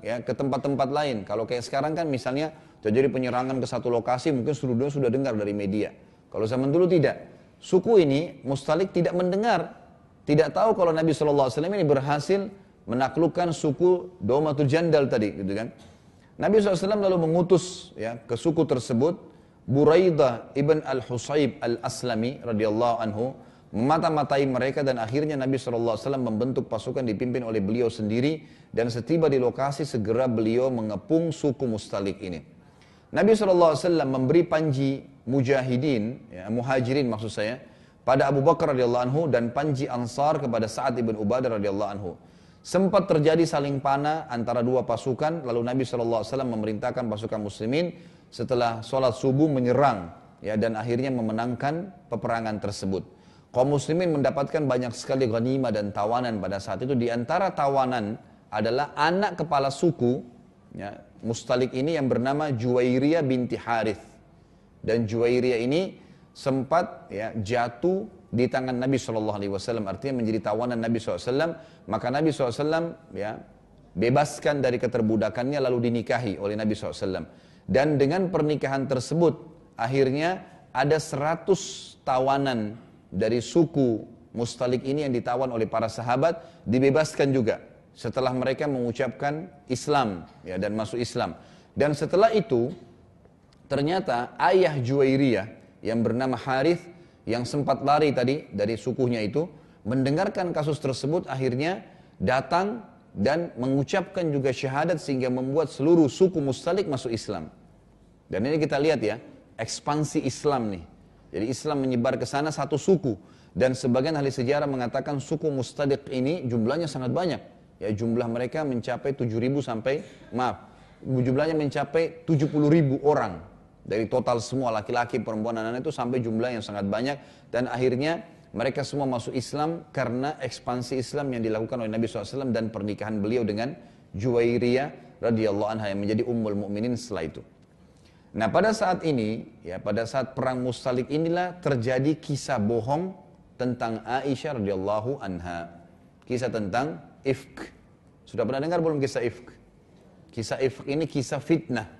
Speaker 1: ya, ke tempat-tempat lain. Kalau kayak sekarang kan misalnya terjadi penyerangan ke satu lokasi, mungkin seluruh dunia sudah dengar dari media. Kalau zaman dulu tidak. Suku ini, Mustalik tidak mendengar. Tidak tahu kalau Nabi SAW ini berhasil menaklukkan suku Domatul Jandal tadi. gitu kan. Nabi SAW lalu mengutus ya, ke suku tersebut Buraidah ibn al-Husayb al-Aslami radhiyallahu anhu memata-matai mereka dan akhirnya Nabi SAW membentuk pasukan dipimpin oleh beliau sendiri dan setiba di lokasi segera beliau mengepung suku Mustalik ini. Nabi SAW memberi panji mujahidin, ya, muhajirin maksud saya, pada Abu Bakar radhiyallahu anhu dan panji Ansar kepada Sa'ad ibn Ubadah radhiyallahu anhu. Sempat terjadi saling panah antara dua pasukan, lalu Nabi SAW memerintahkan pasukan muslimin setelah sholat subuh menyerang ya dan akhirnya memenangkan peperangan tersebut. Kaum muslimin mendapatkan banyak sekali ghanimah dan tawanan pada saat itu. Di antara tawanan adalah anak kepala suku, ya, Mustalik ini yang bernama Juwairiyah binti Harith. Dan Juwairiyah ini sempat ya, jatuh di tangan Nabi Shallallahu Alaihi Wasallam. Artinya menjadi tawanan Nabi SAW maka Nabi SAW ya bebaskan dari keterbudakannya lalu dinikahi oleh Nabi SAW dan dengan pernikahan tersebut akhirnya ada 100 tawanan dari suku Mustalik ini yang ditawan oleh para sahabat dibebaskan juga setelah mereka mengucapkan Islam ya dan masuk Islam dan setelah itu Ternyata ayah Juwairiyah yang bernama Harith yang sempat lari tadi dari sukunya itu mendengarkan kasus tersebut akhirnya datang dan mengucapkan juga syahadat sehingga membuat seluruh suku Mustalik masuk Islam. Dan ini kita lihat ya, ekspansi Islam nih. Jadi Islam menyebar ke sana satu suku dan sebagian ahli sejarah mengatakan suku Mustalik ini jumlahnya sangat banyak. Ya jumlah mereka mencapai 7.000 sampai maaf, jumlahnya mencapai 70.000 orang dari total semua laki-laki, perempuan, anak-anak itu sampai jumlah yang sangat banyak. Dan akhirnya mereka semua masuk Islam karena ekspansi Islam yang dilakukan oleh Nabi SAW dan pernikahan beliau dengan Juwairiyah radhiyallahu anha yang menjadi ummul mukminin setelah itu. Nah pada saat ini, ya pada saat perang Mustalik inilah terjadi kisah bohong tentang Aisyah radhiyallahu anha. Kisah tentang ifk. Sudah pernah dengar belum kisah ifk? Kisah ifk ini kisah fitnah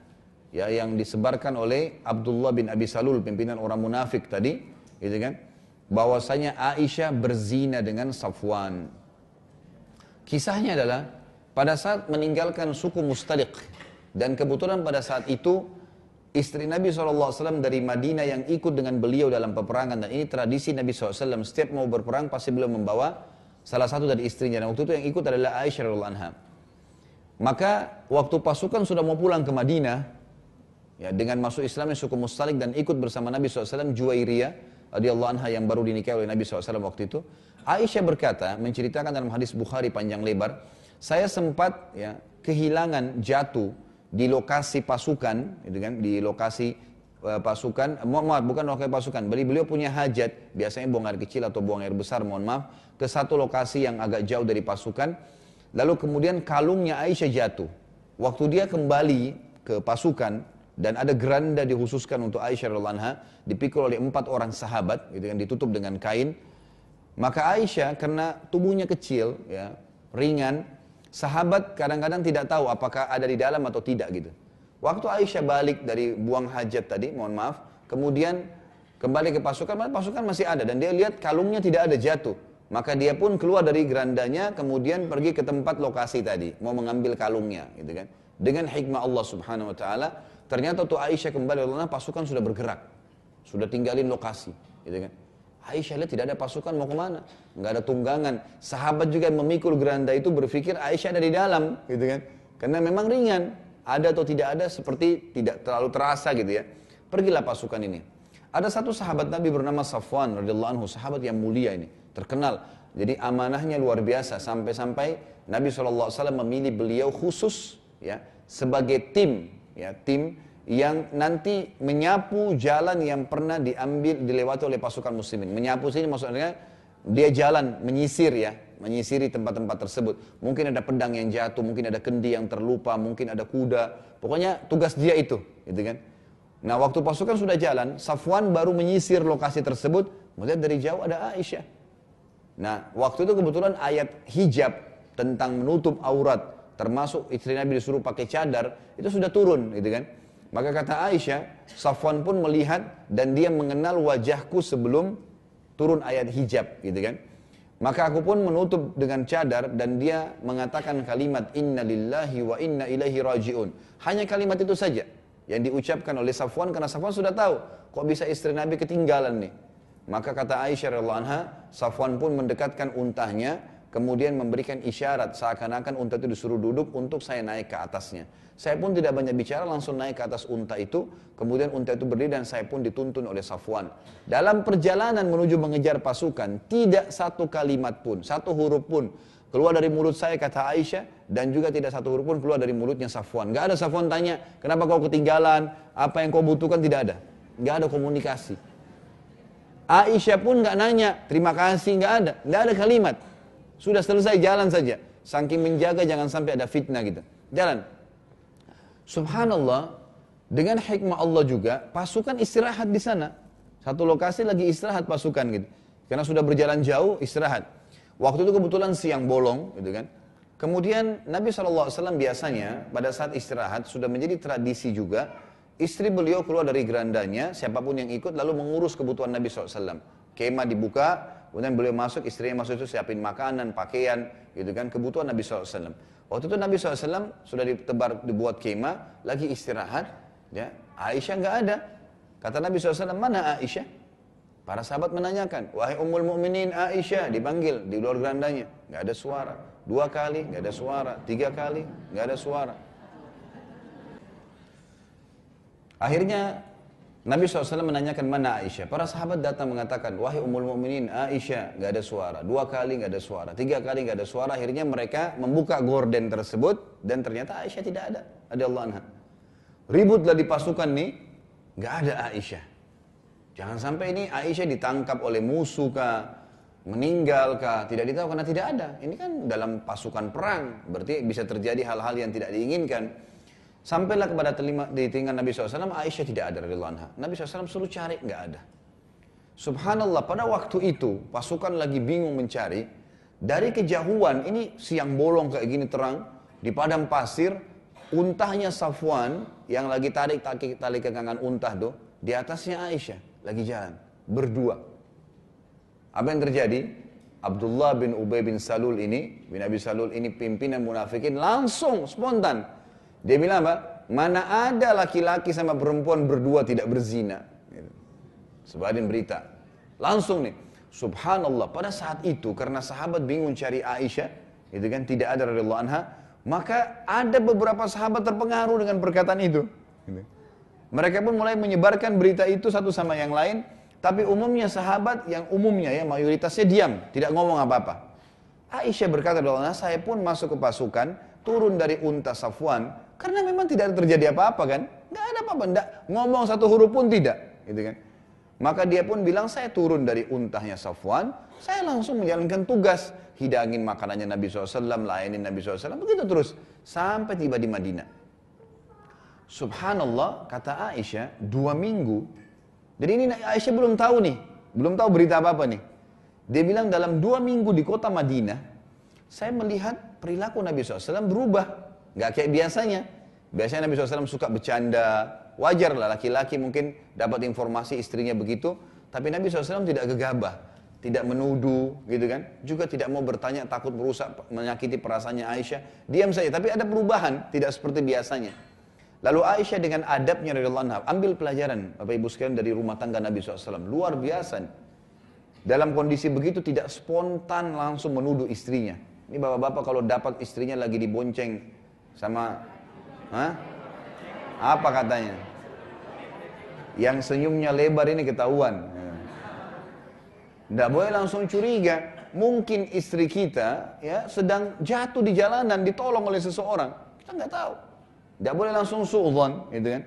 Speaker 1: ya yang disebarkan oleh Abdullah bin Abi Salul pimpinan orang munafik tadi gitu kan bahwasanya Aisyah berzina dengan Safwan kisahnya adalah pada saat meninggalkan suku Mustaliq dan kebetulan pada saat itu istri Nabi SAW dari Madinah yang ikut dengan beliau dalam peperangan dan ini tradisi Nabi SAW setiap mau berperang pasti beliau membawa salah satu dari istrinya dan waktu itu yang ikut adalah Aisyah anha maka waktu pasukan sudah mau pulang ke Madinah Ya, dengan masuk Islamnya suku Mustalik dan ikut bersama Nabi SAW Juwairiyah radhiyallahu anha yang baru dinikahi oleh Nabi SAW waktu itu. Aisyah berkata, menceritakan dalam hadis Bukhari panjang lebar, saya sempat ya kehilangan jatuh di lokasi pasukan, gitu kan, di lokasi pasukan, mohon maaf bukan lokasi pasukan, beli beliau punya hajat, biasanya buang air kecil atau buang air besar, mohon maaf, ke satu lokasi yang agak jauh dari pasukan, lalu kemudian kalungnya Aisyah jatuh. Waktu dia kembali ke pasukan, dan ada geranda dikhususkan untuk Aisyah radhiallahu dipikul oleh empat orang sahabat gitu kan ditutup dengan kain. Maka Aisyah karena tubuhnya kecil ya ringan sahabat kadang-kadang tidak tahu apakah ada di dalam atau tidak gitu waktu Aisyah balik dari buang hajat tadi mohon maaf kemudian kembali ke pasukan pasukan masih ada dan dia lihat kalungnya tidak ada jatuh maka dia pun keluar dari gerandanya kemudian pergi ke tempat lokasi tadi mau mengambil kalungnya gitu kan dengan hikmah Allah Subhanahu wa taala Ternyata tuh Aisyah kembali Allah pasukan sudah bergerak. Sudah tinggalin lokasi. Gitu kan. Aisyah lihat tidak ada pasukan mau ke mana. Nggak ada tunggangan. Sahabat juga yang memikul geranda itu berpikir Aisyah ada di dalam. Gitu kan. Karena memang ringan. Ada atau tidak ada seperti tidak terlalu terasa gitu ya. Pergilah pasukan ini. Ada satu sahabat Nabi bernama Safwan radhiyallahu anhu, sahabat yang mulia ini, terkenal. Jadi amanahnya luar biasa sampai-sampai Nabi SAW memilih beliau khusus ya sebagai tim ya tim yang nanti menyapu jalan yang pernah diambil dilewati oleh pasukan muslimin. Menyapu sini maksudnya dia jalan menyisir ya, menyisiri tempat-tempat tersebut. Mungkin ada pedang yang jatuh, mungkin ada kendi yang terlupa, mungkin ada kuda. Pokoknya tugas dia itu, gitu kan. Nah, waktu pasukan sudah jalan, Safwan baru menyisir lokasi tersebut, melihat dari jauh ada Aisyah. Nah, waktu itu kebetulan ayat hijab tentang menutup aurat termasuk istri Nabi disuruh pakai cadar, itu sudah turun gitu kan. Maka kata Aisyah, Safwan pun melihat dan dia mengenal wajahku sebelum turun ayat hijab gitu kan. Maka aku pun menutup dengan cadar dan dia mengatakan kalimat inna lillahi wa inna ilaihi rajiun. Hanya kalimat itu saja yang diucapkan oleh Safwan karena Safwan sudah tahu kok bisa istri Nabi ketinggalan nih. Maka kata Aisyah radhiyallahu Safwan pun mendekatkan untahnya kemudian memberikan isyarat seakan-akan unta itu disuruh duduk untuk saya naik ke atasnya. Saya pun tidak banyak bicara, langsung naik ke atas unta itu, kemudian unta itu berdiri dan saya pun dituntun oleh Safwan. Dalam perjalanan menuju mengejar pasukan, tidak satu kalimat pun, satu huruf pun keluar dari mulut saya kata Aisyah dan juga tidak satu huruf pun keluar dari mulutnya Safwan. Gak ada Safwan tanya, kenapa kau ketinggalan, apa yang kau butuhkan tidak ada. Gak ada komunikasi. Aisyah pun gak nanya, terima kasih, gak ada. Gak ada kalimat. Sudah selesai jalan saja. Saking menjaga jangan sampai ada fitnah gitu. Jalan. Subhanallah, dengan hikmah Allah juga, pasukan istirahat di sana. Satu lokasi lagi istirahat pasukan gitu. Karena sudah berjalan jauh, istirahat. Waktu itu kebetulan siang bolong gitu kan. Kemudian Nabi SAW biasanya pada saat istirahat sudah menjadi tradisi juga istri beliau keluar dari gerandanya, siapa pun yang ikut lalu mengurus kebutuhan Nabi SAW. Kemah dibuka, Kemudian beliau masuk, istrinya masuk itu siapin makanan, pakaian, gitu kan, kebutuhan Nabi SAW. Waktu itu Nabi SAW sudah ditebar, dibuat kemah, lagi istirahat, ya, Aisyah nggak ada. Kata Nabi SAW, mana Aisyah? Para sahabat menanyakan, wahai ummul mu'minin Aisyah, dipanggil di luar gerandanya, nggak ada suara. Dua kali, nggak ada suara. Tiga kali, nggak ada suara. Akhirnya Nabi SAW menanyakan mana Aisyah. Para sahabat datang mengatakan, wahai umul mu'minin Aisyah, gak ada suara. Dua kali gak ada suara. Tiga kali gak ada suara. Akhirnya mereka membuka gorden tersebut. Dan ternyata Aisyah tidak ada. Ada Allah anha. Ributlah di pasukan nih. Gak ada Aisyah. Jangan sampai ini Aisyah ditangkap oleh musuh kah. Meninggal kah. Tidak ditahu karena tidak ada. Ini kan dalam pasukan perang. Berarti bisa terjadi hal-hal yang tidak diinginkan. Sampailah kepada telinga, di telinga Nabi SAW, Aisyah tidak ada radhiyallahu anha. Nabi SAW suruh cari, nggak ada. Subhanallah, pada waktu itu pasukan lagi bingung mencari. Dari kejauhan, ini siang bolong kayak gini terang, di padang pasir, untahnya Safwan yang lagi tarik tali, tali kekangan untah tuh, di atasnya Aisyah lagi jalan, berdua. Apa yang terjadi? Abdullah bin Ubay bin Salul ini, bin Abi Salul ini pimpinan munafikin langsung spontan dia bilang apa? Mana ada laki-laki sama perempuan berdua tidak berzina. Gitu. Berita. Langsung nih. Subhanallah. Pada saat itu karena sahabat bingung cari Aisyah. Itu kan tidak ada radhiyallahu anha. Maka ada beberapa sahabat terpengaruh dengan perkataan itu. Gitu. Mereka pun mulai menyebarkan berita itu satu sama yang lain. Tapi umumnya sahabat yang umumnya ya mayoritasnya diam. Tidak ngomong apa-apa. Aisyah berkata, saya pun masuk ke pasukan, turun dari unta Safwan, karena memang tidak terjadi apa-apa kan. Nggak ada apa-apa. Ngomong satu huruf pun tidak. Gitu kan. Maka dia pun bilang, saya turun dari untahnya Safwan, saya langsung menjalankan tugas. Hidangin makanannya Nabi SAW, layanin Nabi SAW, begitu terus. Sampai tiba di Madinah. Subhanallah, kata Aisyah, dua minggu. Jadi ini Aisyah belum tahu nih, belum tahu berita apa-apa nih. Dia bilang dalam dua minggu di kota Madinah, saya melihat perilaku Nabi SAW berubah. Gak kayak biasanya. Biasanya Nabi SAW suka bercanda, wajar lah laki-laki mungkin dapat informasi istrinya begitu, tapi Nabi SAW tidak gegabah, tidak menuduh gitu kan, juga tidak mau bertanya takut merusak menyakiti perasaannya Aisyah, diam saja, tapi ada perubahan, tidak seperti biasanya. Lalu Aisyah dengan adabnya radhiyallahu anha ambil pelajaran Bapak Ibu sekalian dari rumah tangga Nabi SAW. Luar biasa. Dalam kondisi begitu tidak spontan langsung menuduh istrinya. Ini bapak-bapak kalau dapat istrinya lagi dibonceng sama Hah? Apa katanya? Yang senyumnya lebar ini ketahuan. Tidak boleh langsung curiga. Mungkin istri kita ya sedang jatuh di jalanan ditolong oleh seseorang. Kita nggak tahu. Tidak boleh langsung suudzon, gitu kan?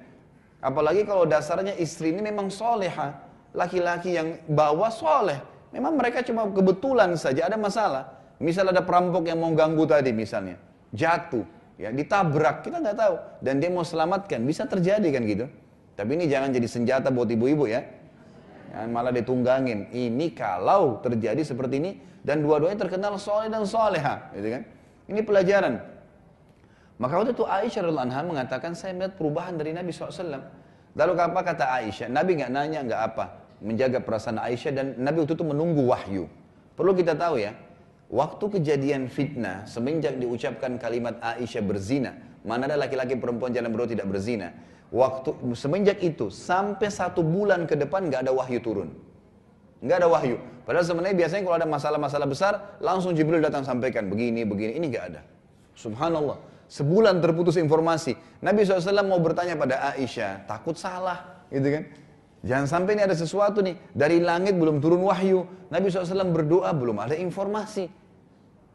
Speaker 1: Apalagi kalau dasarnya istri ini memang soleha, laki-laki yang bawa soleh. Memang mereka cuma kebetulan saja ada masalah. Misal ada perampok yang mau ganggu tadi misalnya, jatuh, ya ditabrak, kita nggak tahu. Dan dia mau selamatkan, bisa terjadi kan gitu. Tapi ini jangan jadi senjata buat ibu-ibu ya. Jangan malah ditunggangin. Ini kalau terjadi seperti ini dan dua-duanya terkenal soleh dan soleha, gitu kan? Ini pelajaran. Maka waktu itu Aisyah radhiallahu anha mengatakan saya melihat perubahan dari Nabi SAW. Lalu apa kata Aisyah? Nabi nggak nanya nggak apa, menjaga perasaan Aisyah dan Nabi waktu itu menunggu wahyu. Perlu kita tahu ya, waktu kejadian fitnah semenjak diucapkan kalimat Aisyah berzina, mana ada laki-laki perempuan jalan berdua tidak berzina. Waktu semenjak itu sampai satu bulan ke depan nggak ada wahyu turun, nggak ada wahyu. Padahal sebenarnya biasanya kalau ada masalah-masalah besar langsung Jibril datang sampaikan begini begini ini nggak ada. Subhanallah. Sebulan terputus informasi. Nabi SAW mau bertanya pada Aisyah, takut salah, gitu kan? Jangan sampai ini ada sesuatu nih, dari langit belum turun wahyu. Nabi SAW berdoa, belum ada informasi.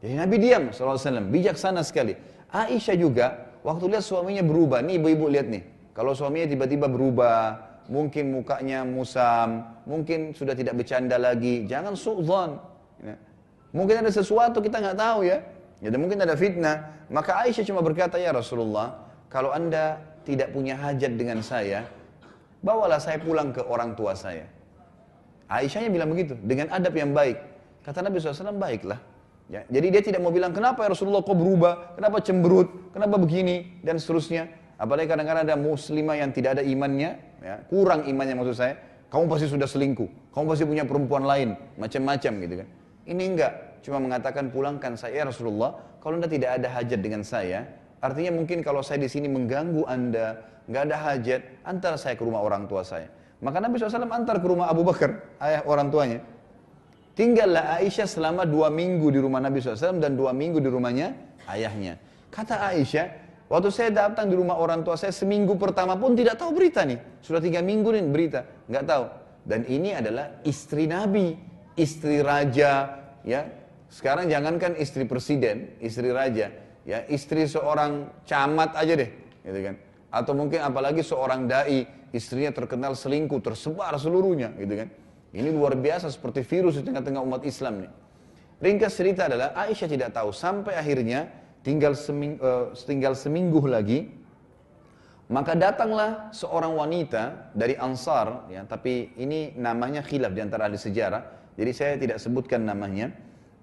Speaker 1: Jadi Nabi diam SAW, bijaksana sekali. Aisyah juga, waktu lihat suaminya berubah, nih ibu-ibu lihat nih. Kalau suaminya tiba-tiba berubah, mungkin mukanya musam, mungkin sudah tidak bercanda lagi, jangan su'zon. Ya. Mungkin ada sesuatu kita nggak tahu ya. Jadi mungkin ada fitnah. Maka Aisyah cuma berkata, ya Rasulullah, kalau anda tidak punya hajat dengan saya, bawalah saya pulang ke orang tua saya. Aisyahnya bilang begitu, dengan adab yang baik. Kata Nabi SAW, baiklah. Ya, jadi dia tidak mau bilang, kenapa ya Rasulullah kok berubah, kenapa cemberut, kenapa begini, dan seterusnya. Apalagi kadang-kadang ada muslimah yang tidak ada imannya, ya, kurang imannya maksud saya, kamu pasti sudah selingkuh, kamu pasti punya perempuan lain, macam-macam gitu kan. Ini enggak, cuma mengatakan pulangkan saya ya Rasulullah, kalau anda tidak ada hajat dengan saya, artinya mungkin kalau saya di sini mengganggu anda, nggak ada hajat, antar saya ke rumah orang tua saya. Maka Nabi SAW antar ke rumah Abu Bakar, ayah orang tuanya. Tinggallah Aisyah selama dua minggu di rumah Nabi SAW dan dua minggu di rumahnya ayahnya. Kata Aisyah, waktu saya datang di rumah orang tua saya seminggu pertama pun tidak tahu berita nih. Sudah tiga minggu nih berita, nggak tahu. Dan ini adalah istri Nabi, istri raja, ya sekarang jangankan istri presiden, istri raja, ya istri seorang camat aja deh, gitu kan. Atau mungkin apalagi seorang dai, istrinya terkenal selingkuh, tersebar seluruhnya, gitu kan. Ini luar biasa seperti virus di tengah-tengah umat Islam nih. Ringkas cerita adalah Aisyah tidak tahu sampai akhirnya tinggal seming, uh, tinggal seminggu lagi maka datanglah seorang wanita dari Ansar ya tapi ini namanya khilaf di antara ahli sejarah jadi saya tidak sebutkan namanya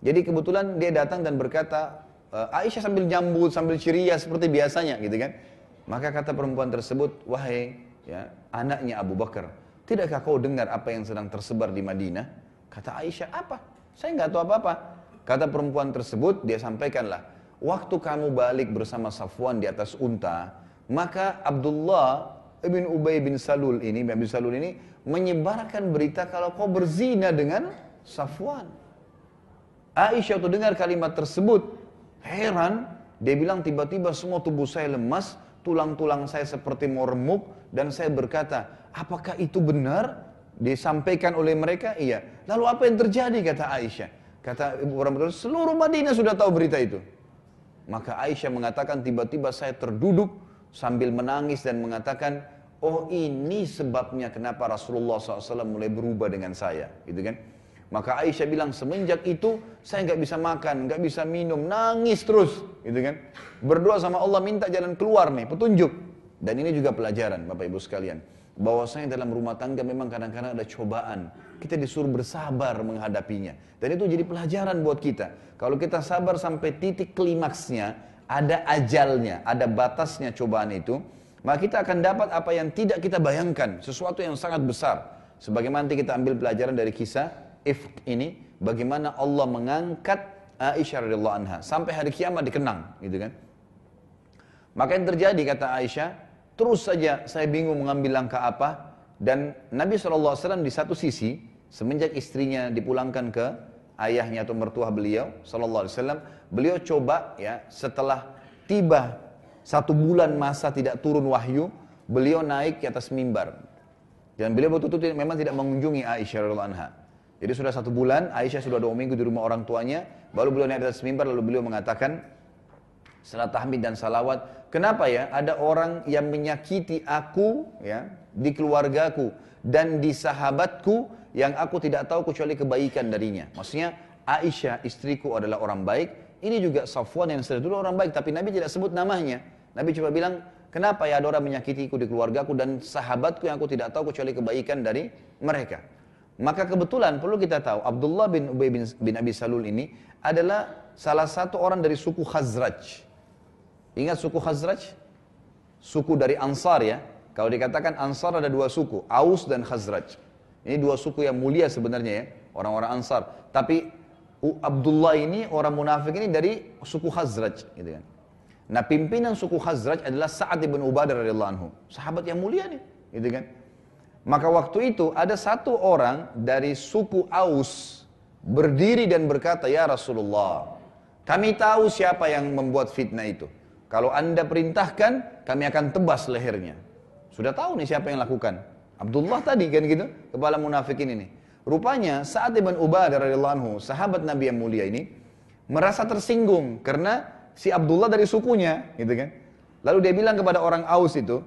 Speaker 1: jadi kebetulan dia datang dan berkata, eh, Aisyah sambil nyambut, sambil ceria seperti biasanya gitu kan. Maka kata perempuan tersebut, wahai ya, anaknya Abu Bakar, tidakkah kau dengar apa yang sedang tersebar di Madinah? Kata Aisyah, apa? Saya nggak tahu apa-apa. Kata perempuan tersebut, dia sampaikanlah, waktu kamu balik bersama Safwan di atas unta, maka Abdullah ibn Ubay bin Salul ini, bin Salul ini menyebarkan berita kalau kau berzina dengan Safwan. Aisyah tuh dengar kalimat tersebut, heran, dia bilang tiba-tiba semua tubuh saya lemas, tulang-tulang saya seperti mau remuk, dan saya berkata, apakah itu benar? Disampaikan oleh mereka, iya. Lalu apa yang terjadi, kata Aisyah? Kata ibu orang betul, seluruh Madinah sudah tahu berita itu. Maka Aisyah mengatakan tiba-tiba saya terduduk sambil menangis dan mengatakan, oh ini sebabnya kenapa Rasulullah SAW mulai berubah dengan saya, gitu kan? Maka Aisyah bilang semenjak itu saya nggak bisa makan, nggak bisa minum, nangis terus, gitu kan? Berdoa sama Allah minta jalan keluar nih, petunjuk. Dan ini juga pelajaran Bapak Ibu sekalian. Bahwasanya dalam rumah tangga memang kadang-kadang ada cobaan. Kita disuruh bersabar menghadapinya. Dan itu jadi pelajaran buat kita. Kalau kita sabar sampai titik klimaksnya, ada ajalnya, ada batasnya cobaan itu, maka kita akan dapat apa yang tidak kita bayangkan, sesuatu yang sangat besar. Sebagaimana nanti kita ambil pelajaran dari kisah Ifk ini, bagaimana Allah mengangkat Aisyah radhiyallahu anha sampai hari kiamat dikenang, gitu kan? Maka yang terjadi kata Aisyah, terus saja saya bingung mengambil langkah apa. Dan Nabi SAW di satu sisi semenjak istrinya dipulangkan ke ayahnya atau mertua beliau wasallam beliau coba ya setelah tiba satu bulan masa tidak turun wahyu beliau naik ke atas mimbar. Dan beliau betul-betul memang tidak mengunjungi Aisyah radhiallahu anha. Jadi sudah satu bulan Aisyah sudah dua minggu di rumah orang tuanya baru beliau naik ke atas mimbar lalu beliau mengatakan setelah tahmid dan salawat kenapa ya ada orang yang menyakiti aku ya di keluargaku dan di sahabatku yang aku tidak tahu kecuali kebaikan darinya. Maksudnya Aisyah istriku adalah orang baik, ini juga Safwan yang sudah dulu orang baik, tapi Nabi tidak sebut namanya. Nabi cuma bilang, kenapa ya ada orang menyakitiku di keluargaku dan sahabatku yang aku tidak tahu kecuali kebaikan dari mereka. Maka kebetulan perlu kita tahu, Abdullah bin Ubay bin, bin Abi Salul ini adalah salah satu orang dari suku Khazraj. Ingat suku Khazraj? Suku dari Ansar ya. Kalau dikatakan Ansar ada dua suku, Aus dan Khazraj. Ini dua suku yang mulia sebenarnya ya, orang-orang Ansar. Tapi Abdullah ini orang munafik ini dari suku Khazraj, gitu kan. Nah pimpinan suku Khazraj adalah Sa'ad ibn Ubadah radhiyallahu anhu. Sahabat yang mulia nih, gitu kan. Maka waktu itu ada satu orang dari suku Aus berdiri dan berkata, "Ya Rasulullah, kami tahu siapa yang membuat fitnah itu. Kalau Anda perintahkan, kami akan tebas lehernya." Sudah tahu nih siapa yang lakukan. Abdullah tadi kan gitu, kepala munafikin ini. Rupanya saat Ibn Ubadah radhiyallahu anhu, sahabat Nabi yang mulia ini merasa tersinggung karena si Abdullah dari sukunya, gitu kan. Lalu dia bilang kepada orang Aus itu,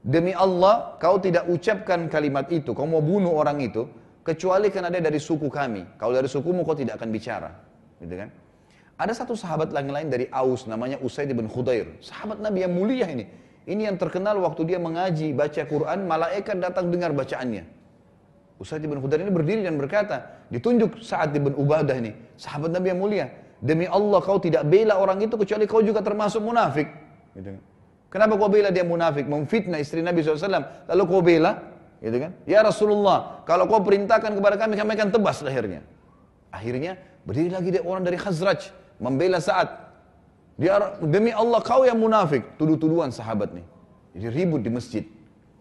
Speaker 1: demi Allah kau tidak ucapkan kalimat itu, kau mau bunuh orang itu, kecuali karena dia dari suku kami. Kalau dari sukumu kau tidak akan bicara, gitu kan. Ada satu sahabat lain lain dari Aus namanya Usaid bin Khudair, sahabat Nabi yang mulia ini. Ini yang terkenal waktu dia mengaji, baca Quran, malaikat datang dengar bacaannya. Usaid bin Khudair ini berdiri dan berkata, ditunjuk saat ibn Ubadah ini, sahabat Nabi yang mulia. Demi Allah kau tidak bela orang itu kecuali kau juga termasuk munafik. Gitu kan. Kenapa kau bela dia munafik? Memfitnah istri Nabi SAW. Lalu kau bela? Gitu kan? Ya Rasulullah, kalau kau perintahkan kepada kami, kami akan tebas lehernya. Akhirnya berdiri lagi dia orang dari Khazraj. Membela saat dia demi Allah kau yang munafik, tuduh-tuduhan sahabat nih. Jadi ribut di masjid.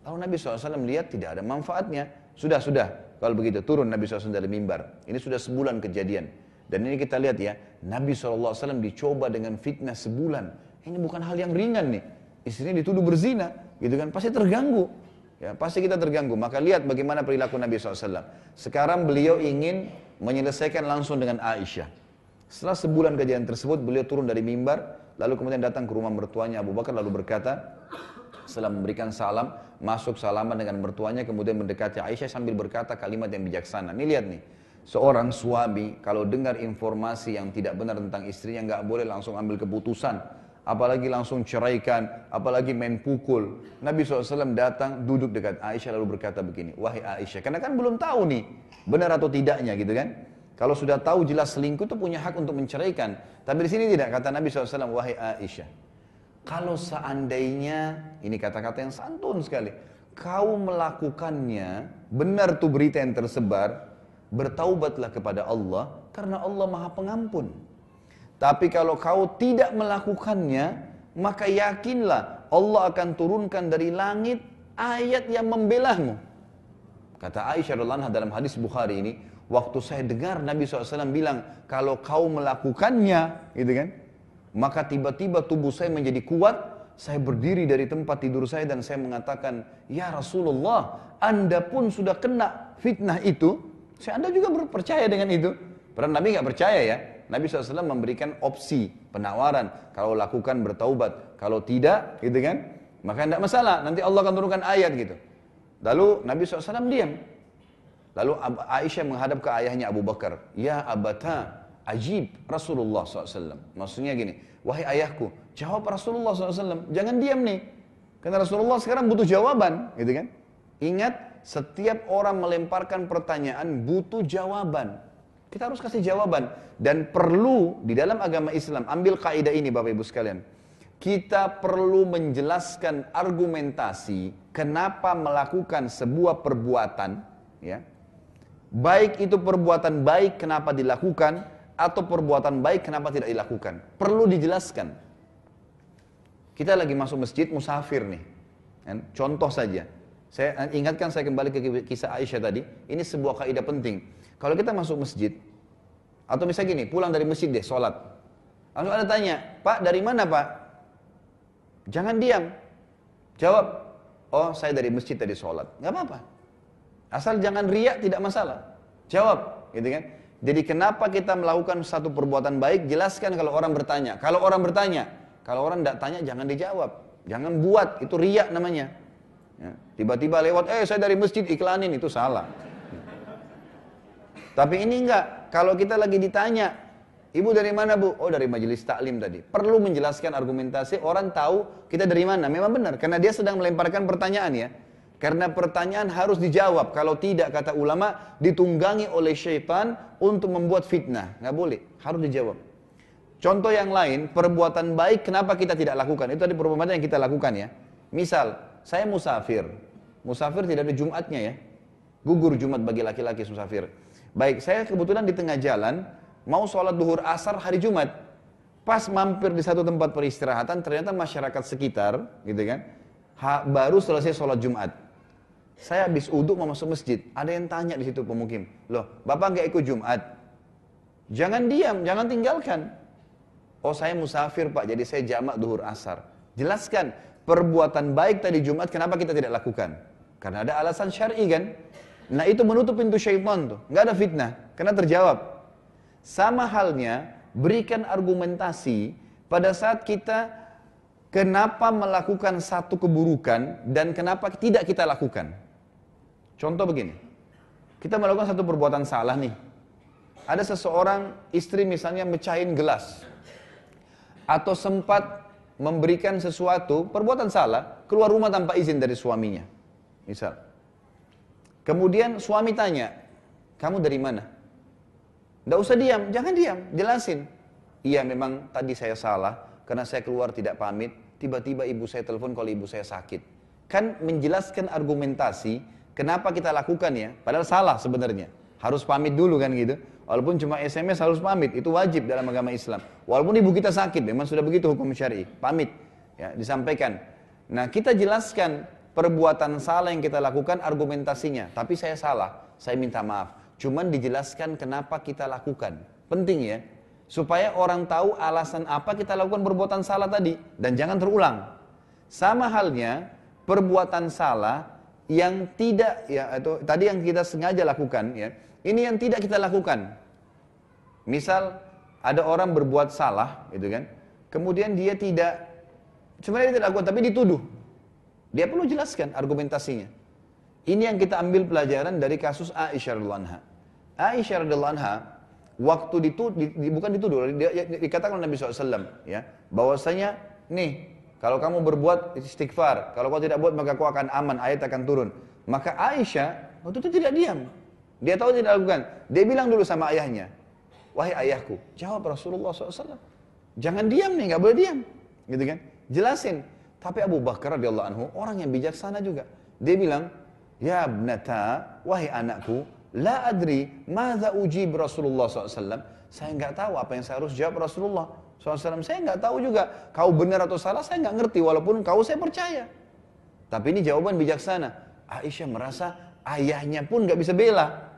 Speaker 1: Lalu Nabi SAW melihat tidak ada manfaatnya. Sudah, sudah. Kalau begitu turun Nabi SAW dari mimbar. Ini sudah sebulan kejadian. Dan ini kita lihat ya, Nabi SAW dicoba dengan fitnah sebulan. Ini bukan hal yang ringan nih. Istrinya dituduh berzina, gitu kan? Pasti terganggu. Ya, pasti kita terganggu. Maka lihat bagaimana perilaku Nabi SAW. Sekarang beliau ingin menyelesaikan langsung dengan Aisyah. Setelah sebulan kejadian tersebut, beliau turun dari mimbar, lalu kemudian datang ke rumah mertuanya Abu Bakar, lalu berkata, setelah memberikan salam, masuk salaman dengan mertuanya, kemudian mendekati Aisyah sambil berkata kalimat yang bijaksana. Ini lihat nih, seorang suami kalau dengar informasi yang tidak benar tentang istrinya, nggak boleh langsung ambil keputusan, apalagi langsung ceraikan, apalagi main pukul. Nabi SAW datang duduk dekat Aisyah lalu berkata begini, wahai Aisyah, karena kan belum tahu nih benar atau tidaknya gitu kan. Kalau sudah tahu jelas selingkuh itu punya hak untuk menceraikan. Tapi di sini tidak kata Nabi SAW, wahai Aisyah. Kalau seandainya, ini kata-kata yang santun sekali. Kau melakukannya, benar tuh berita yang tersebar, bertaubatlah kepada Allah, karena Allah maha pengampun. Tapi kalau kau tidak melakukannya, maka yakinlah Allah akan turunkan dari langit ayat yang membelahmu. Kata Aisyah dalam hadis Bukhari ini, Waktu saya dengar Nabi SAW bilang, kalau kau melakukannya, gitu kan, maka tiba-tiba tubuh saya menjadi kuat, saya berdiri dari tempat tidur saya dan saya mengatakan, Ya Rasulullah, Anda pun sudah kena fitnah itu, saya Anda juga percaya dengan itu. Padahal Nabi nggak percaya ya. Nabi SAW memberikan opsi, penawaran. Kalau lakukan bertaubat, kalau tidak, gitu kan, maka tidak masalah. Nanti Allah akan turunkan ayat gitu. Lalu Nabi SAW diam. Lalu Aisyah menghadap ke ayahnya Abu Bakar. Ya abata, ajib Rasulullah SAW. Maksudnya gini, wahai ayahku, jawab Rasulullah SAW. Jangan diam nih. Karena Rasulullah sekarang butuh jawaban, gitu kan? Ingat, setiap orang melemparkan pertanyaan butuh jawaban. Kita harus kasih jawaban. Dan perlu di dalam agama Islam, ambil kaidah ini Bapak Ibu sekalian. Kita perlu menjelaskan argumentasi kenapa melakukan sebuah perbuatan, ya. Baik itu perbuatan baik kenapa dilakukan, atau perbuatan baik kenapa tidak dilakukan. Perlu dijelaskan. Kita lagi masuk masjid musafir nih. Kan? Contoh saja. Saya ingatkan saya kembali ke kisah Aisyah tadi. Ini sebuah kaidah penting. Kalau kita masuk masjid, atau misalnya gini, pulang dari masjid deh, sholat. Langsung ada tanya, Pak dari mana Pak? Jangan diam. Jawab, oh saya dari masjid tadi sholat. Gak apa-apa. Asal jangan riak tidak masalah. Jawab, gitu kan? Jadi kenapa kita melakukan satu perbuatan baik, jelaskan kalau orang bertanya. Kalau orang bertanya, kalau orang tidak tanya jangan dijawab. Jangan buat, itu riak namanya. Ya, tiba-tiba lewat, eh saya dari masjid iklanin, itu salah. Tapi ini enggak, kalau kita lagi ditanya, ibu dari mana bu? Oh dari majelis taklim tadi. Perlu menjelaskan argumentasi, orang tahu kita dari mana. Memang benar, karena dia sedang melemparkan pertanyaan ya. Karena pertanyaan harus dijawab. Kalau tidak, kata ulama, ditunggangi oleh syaitan untuk membuat fitnah. Nggak boleh, harus dijawab. Contoh yang lain, perbuatan baik kenapa kita tidak lakukan? Itu ada perbuatan yang kita lakukan ya. Misal, saya musafir. Musafir tidak ada Jumatnya ya. Gugur Jumat bagi laki-laki musafir. Baik, saya kebetulan di tengah jalan, mau sholat duhur asar hari Jumat. Pas mampir di satu tempat peristirahatan, ternyata masyarakat sekitar, gitu kan, baru selesai sholat Jumat. Saya habis uduk mau masuk masjid, ada yang tanya di situ pemukim, loh, bapak nggak ikut Jumat? Jangan diam, jangan tinggalkan. Oh saya musafir pak, jadi saya jamak duhur asar. Jelaskan, perbuatan baik tadi Jumat kenapa kita tidak lakukan? Karena ada alasan syar'i kan? Nah itu menutup pintu syaitan tuh. Nggak ada fitnah. Karena terjawab. Sama halnya berikan argumentasi pada saat kita kenapa melakukan satu keburukan dan kenapa tidak kita lakukan. Contoh begini. Kita melakukan satu perbuatan salah nih. Ada seseorang istri misalnya mecahin gelas. Atau sempat memberikan sesuatu, perbuatan salah, keluar rumah tanpa izin dari suaminya. Misal. Kemudian suami tanya, kamu dari mana? Tidak usah diam, jangan diam, jelasin. Iya memang tadi saya salah, karena saya keluar tidak pamit, tiba-tiba ibu saya telepon kalau ibu saya sakit. Kan menjelaskan argumentasi, kenapa kita lakukan ya, padahal salah sebenarnya. Harus pamit dulu kan gitu. Walaupun cuma SMS harus pamit, itu wajib dalam agama Islam. Walaupun ibu kita sakit, memang sudah begitu hukum syari, pamit. Ya, disampaikan. Nah kita jelaskan perbuatan salah yang kita lakukan argumentasinya. Tapi saya salah, saya minta maaf. Cuman dijelaskan kenapa kita lakukan. Penting ya. Supaya orang tahu alasan apa kita lakukan perbuatan salah tadi. Dan jangan terulang. Sama halnya perbuatan salah yang tidak ya atau tadi yang kita sengaja lakukan ya. Ini yang tidak kita lakukan. Misal ada orang berbuat salah gitu kan. Kemudian dia tidak sebenarnya tidak lakukan tapi dituduh. Dia perlu jelaskan argumentasinya. Ini yang kita ambil pelajaran dari kasus Aisyah radhiallahu anha. Aisyah radhiallahu anha waktu dituduh, di, bukan dituduh, dia, dikatakan oleh Nabi SAW, ya, bahwasanya nih kalau kamu berbuat istighfar, kalau kau tidak buat maka kau akan aman, ayat akan turun. Maka Aisyah waktu itu tidak diam. Dia tahu tidak lakukan. Dia bilang dulu sama ayahnya, wahai ayahku, jawab Rasulullah SAW. Jangan diam nih, nggak boleh diam, gitu kan? Jelasin. Tapi Abu Bakar radhiyallahu anhu orang yang bijaksana juga. Dia bilang, "Ya abnata, wahai anakku, la adri madza ujib Rasulullah SAW." Saya nggak tahu apa yang saya harus jawab Rasulullah SAW. Saya nggak tahu juga. Kau benar atau salah saya nggak ngerti. Walaupun kau saya percaya. Tapi ini jawaban bijaksana. Aisyah merasa ayahnya pun nggak bisa bela.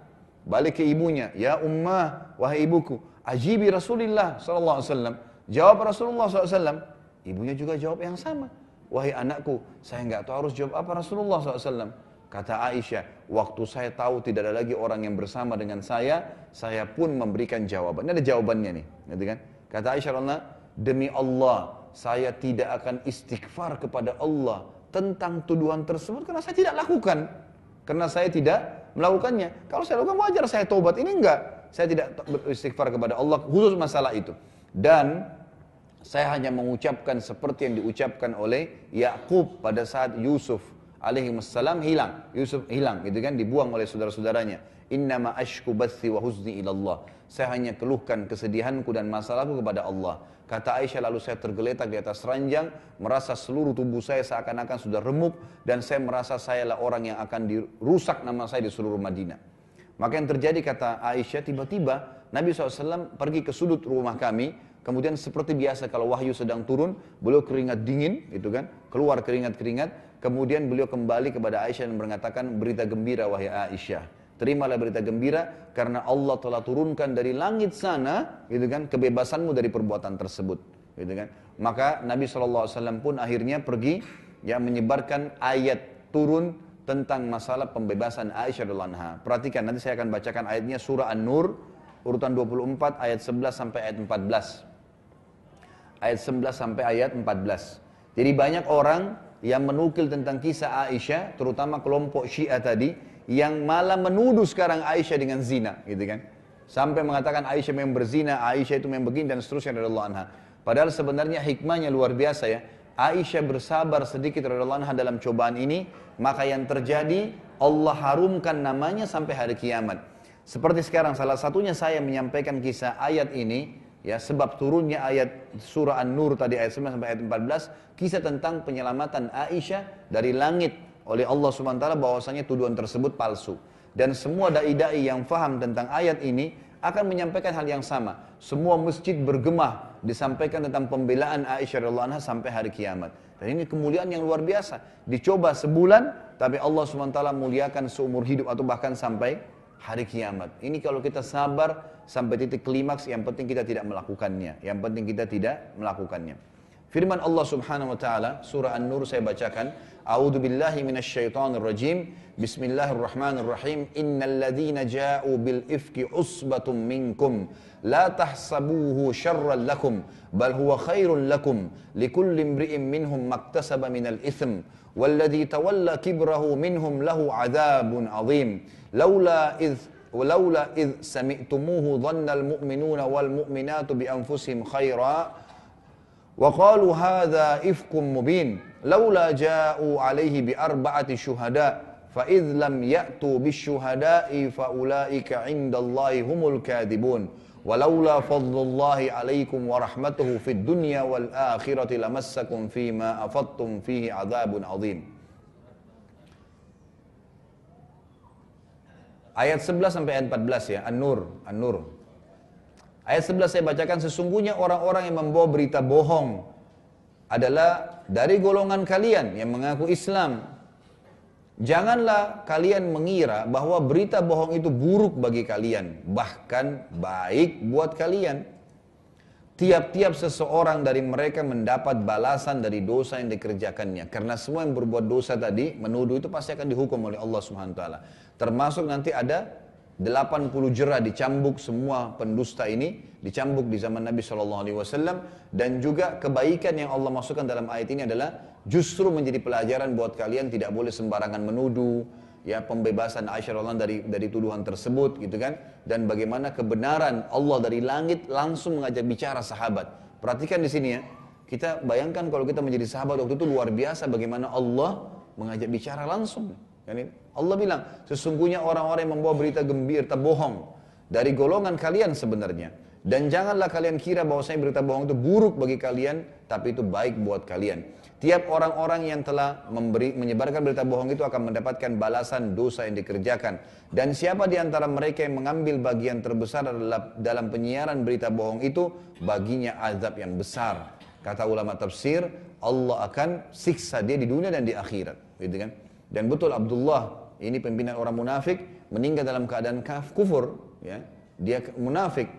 Speaker 1: Balik ke ibunya. Ya ummah, wahai ibuku. Ajibi Rasulullah SAW. Jawab Rasulullah SAW. Ibunya juga jawab yang sama. Wahai anakku, saya nggak tahu harus jawab apa Rasulullah SAW. Kata Aisyah, waktu saya tahu tidak ada lagi orang yang bersama dengan saya, saya pun memberikan jawaban. Ini ada jawabannya nih, gitu kan? Kata Aisyah Allah, demi Allah, saya tidak akan istighfar kepada Allah tentang tuduhan tersebut karena saya tidak lakukan. Karena saya tidak melakukannya. Kalau saya lakukan wajar saya tobat. Ini enggak. Saya tidak beristighfar kepada Allah khusus masalah itu. Dan Saya hanya mengucapkan seperti yang diucapkan oleh Yakub pada saat Yusuf alaihi hilang. Yusuf hilang gitu kan dibuang oleh saudara-saudaranya. Innama ashku bathi wa huzni ilallah. Saya hanya keluhkan kesedihanku dan masalahku kepada Allah. Kata Aisyah lalu saya tergeletak di atas ranjang, merasa seluruh tubuh saya seakan-akan sudah remuk dan saya merasa saya lah orang yang akan dirusak nama saya di seluruh Madinah. Maka yang terjadi kata Aisyah tiba-tiba Nabi SAW pergi ke sudut rumah kami, kemudian seperti biasa kalau wahyu sedang turun, beliau keringat dingin, gitu kan, keluar keringat-keringat, kemudian beliau kembali kepada Aisyah dan mengatakan berita gembira wahai Aisyah terimalah berita gembira karena Allah telah turunkan dari langit sana gitu kan kebebasanmu dari perbuatan tersebut gitu kan. Maka Nabi SAW pun akhirnya pergi ya menyebarkan ayat turun tentang masalah pembebasan Aisyah anha. Perhatikan nanti saya akan bacakan ayatnya surah An-Nur urutan 24 ayat 11 sampai ayat 14 ayat 11 sampai ayat 14 jadi banyak orang yang menukil tentang kisah Aisyah terutama kelompok Syiah tadi yang malah menuduh sekarang Aisyah dengan zina, gitu kan? Sampai mengatakan Aisyah memang berzina, Aisyah itu memang begini dan seterusnya dari Allah anha. Padahal sebenarnya hikmahnya luar biasa ya. Aisyah bersabar sedikit dari Allah anha dalam cobaan ini, maka yang terjadi Allah harumkan namanya sampai hari kiamat. Seperti sekarang salah satunya saya menyampaikan kisah ayat ini, ya sebab turunnya ayat surah An-Nur tadi ayat 9 sampai ayat 14, kisah tentang penyelamatan Aisyah dari langit oleh Allah SWT bahwasanya tuduhan tersebut palsu. Dan semua dai-dai yang faham tentang ayat ini akan menyampaikan hal yang sama. Semua masjid bergemah disampaikan tentang pembelaan Aisyah radhiyallahu anha sampai hari kiamat. Dan ini kemuliaan yang luar biasa. Dicoba sebulan, tapi Allah SWT muliakan seumur hidup atau bahkan sampai hari kiamat. Ini kalau kita sabar sampai titik klimaks, yang penting kita tidak melakukannya. Yang penting kita tidak melakukannya. Firman Allah Subhanahu wa taala surah An-Nur saya bacakan أعوذ بالله من الشيطان الرجيم. بسم الله الرحمن الرحيم. إن الذين جاءوا بالإفك عصبة منكم لا تحسبوه شرا لكم بل هو خير لكم لكل امرئ منهم ما اكتسب من الإثم والذي تولى كبره منهم له عذاب عظيم. لولا إذ ولولا إذ سمعتموه ظن المؤمنون والمؤمنات بأنفسهم خيرا. وقالوا هذا إفك مبين لولا جاءوا عليه بأربعة شهداء فإذ لم يأتوا بالشهداء فأولئك عند الله هم الكاذبون. ولولا فضل الله عليكم ورحمته في الدنيا والآخرة لمسكم فيما أفضتم فيه عذاب عظيم. Ayat 11 sampai ayat 14 ya, An-Nur, An-Nur. Ayat 11 saya bacakan, sesungguhnya orang-orang yang membawa berita bohong adalah dari golongan kalian yang mengaku Islam. Janganlah kalian mengira bahwa berita bohong itu buruk bagi kalian, bahkan baik buat kalian. Tiap-tiap seseorang dari mereka mendapat balasan dari dosa yang dikerjakannya. Karena semua yang berbuat dosa tadi, menuduh itu pasti akan dihukum oleh Allah Subhanahu wa taala. Termasuk nanti ada 80 jerah dicambuk semua pendusta ini dicambuk di zaman Nabi Shallallahu Alaihi Wasallam dan juga kebaikan yang Allah masukkan dalam ayat ini adalah justru menjadi pelajaran buat kalian tidak boleh sembarangan menuduh ya pembebasan Aisyah Allah dari dari tuduhan tersebut gitu kan? Dan bagaimana kebenaran Allah dari langit langsung mengajak bicara sahabat. Perhatikan di sini ya. Kita bayangkan kalau kita menjadi sahabat waktu itu luar biasa bagaimana Allah mengajak bicara langsung Allah bilang, sesungguhnya orang-orang yang membawa berita gembira, bohong dari golongan kalian sebenarnya. Dan janganlah kalian kira bahwa saya berita bohong itu buruk bagi kalian, tapi itu baik buat kalian. Tiap orang-orang yang telah memberi, menyebarkan berita bohong itu akan mendapatkan balasan dosa yang dikerjakan. Dan siapa di antara mereka yang mengambil bagian terbesar adalah dalam penyiaran berita bohong itu, baginya azab yang besar. Kata ulama tafsir, Allah akan siksa dia di dunia dan di akhirat. Gitu kan? Dan betul Abdullah, ini pimpinan orang munafik, meninggal dalam keadaan kaf, kufur. Ya. Dia munafik.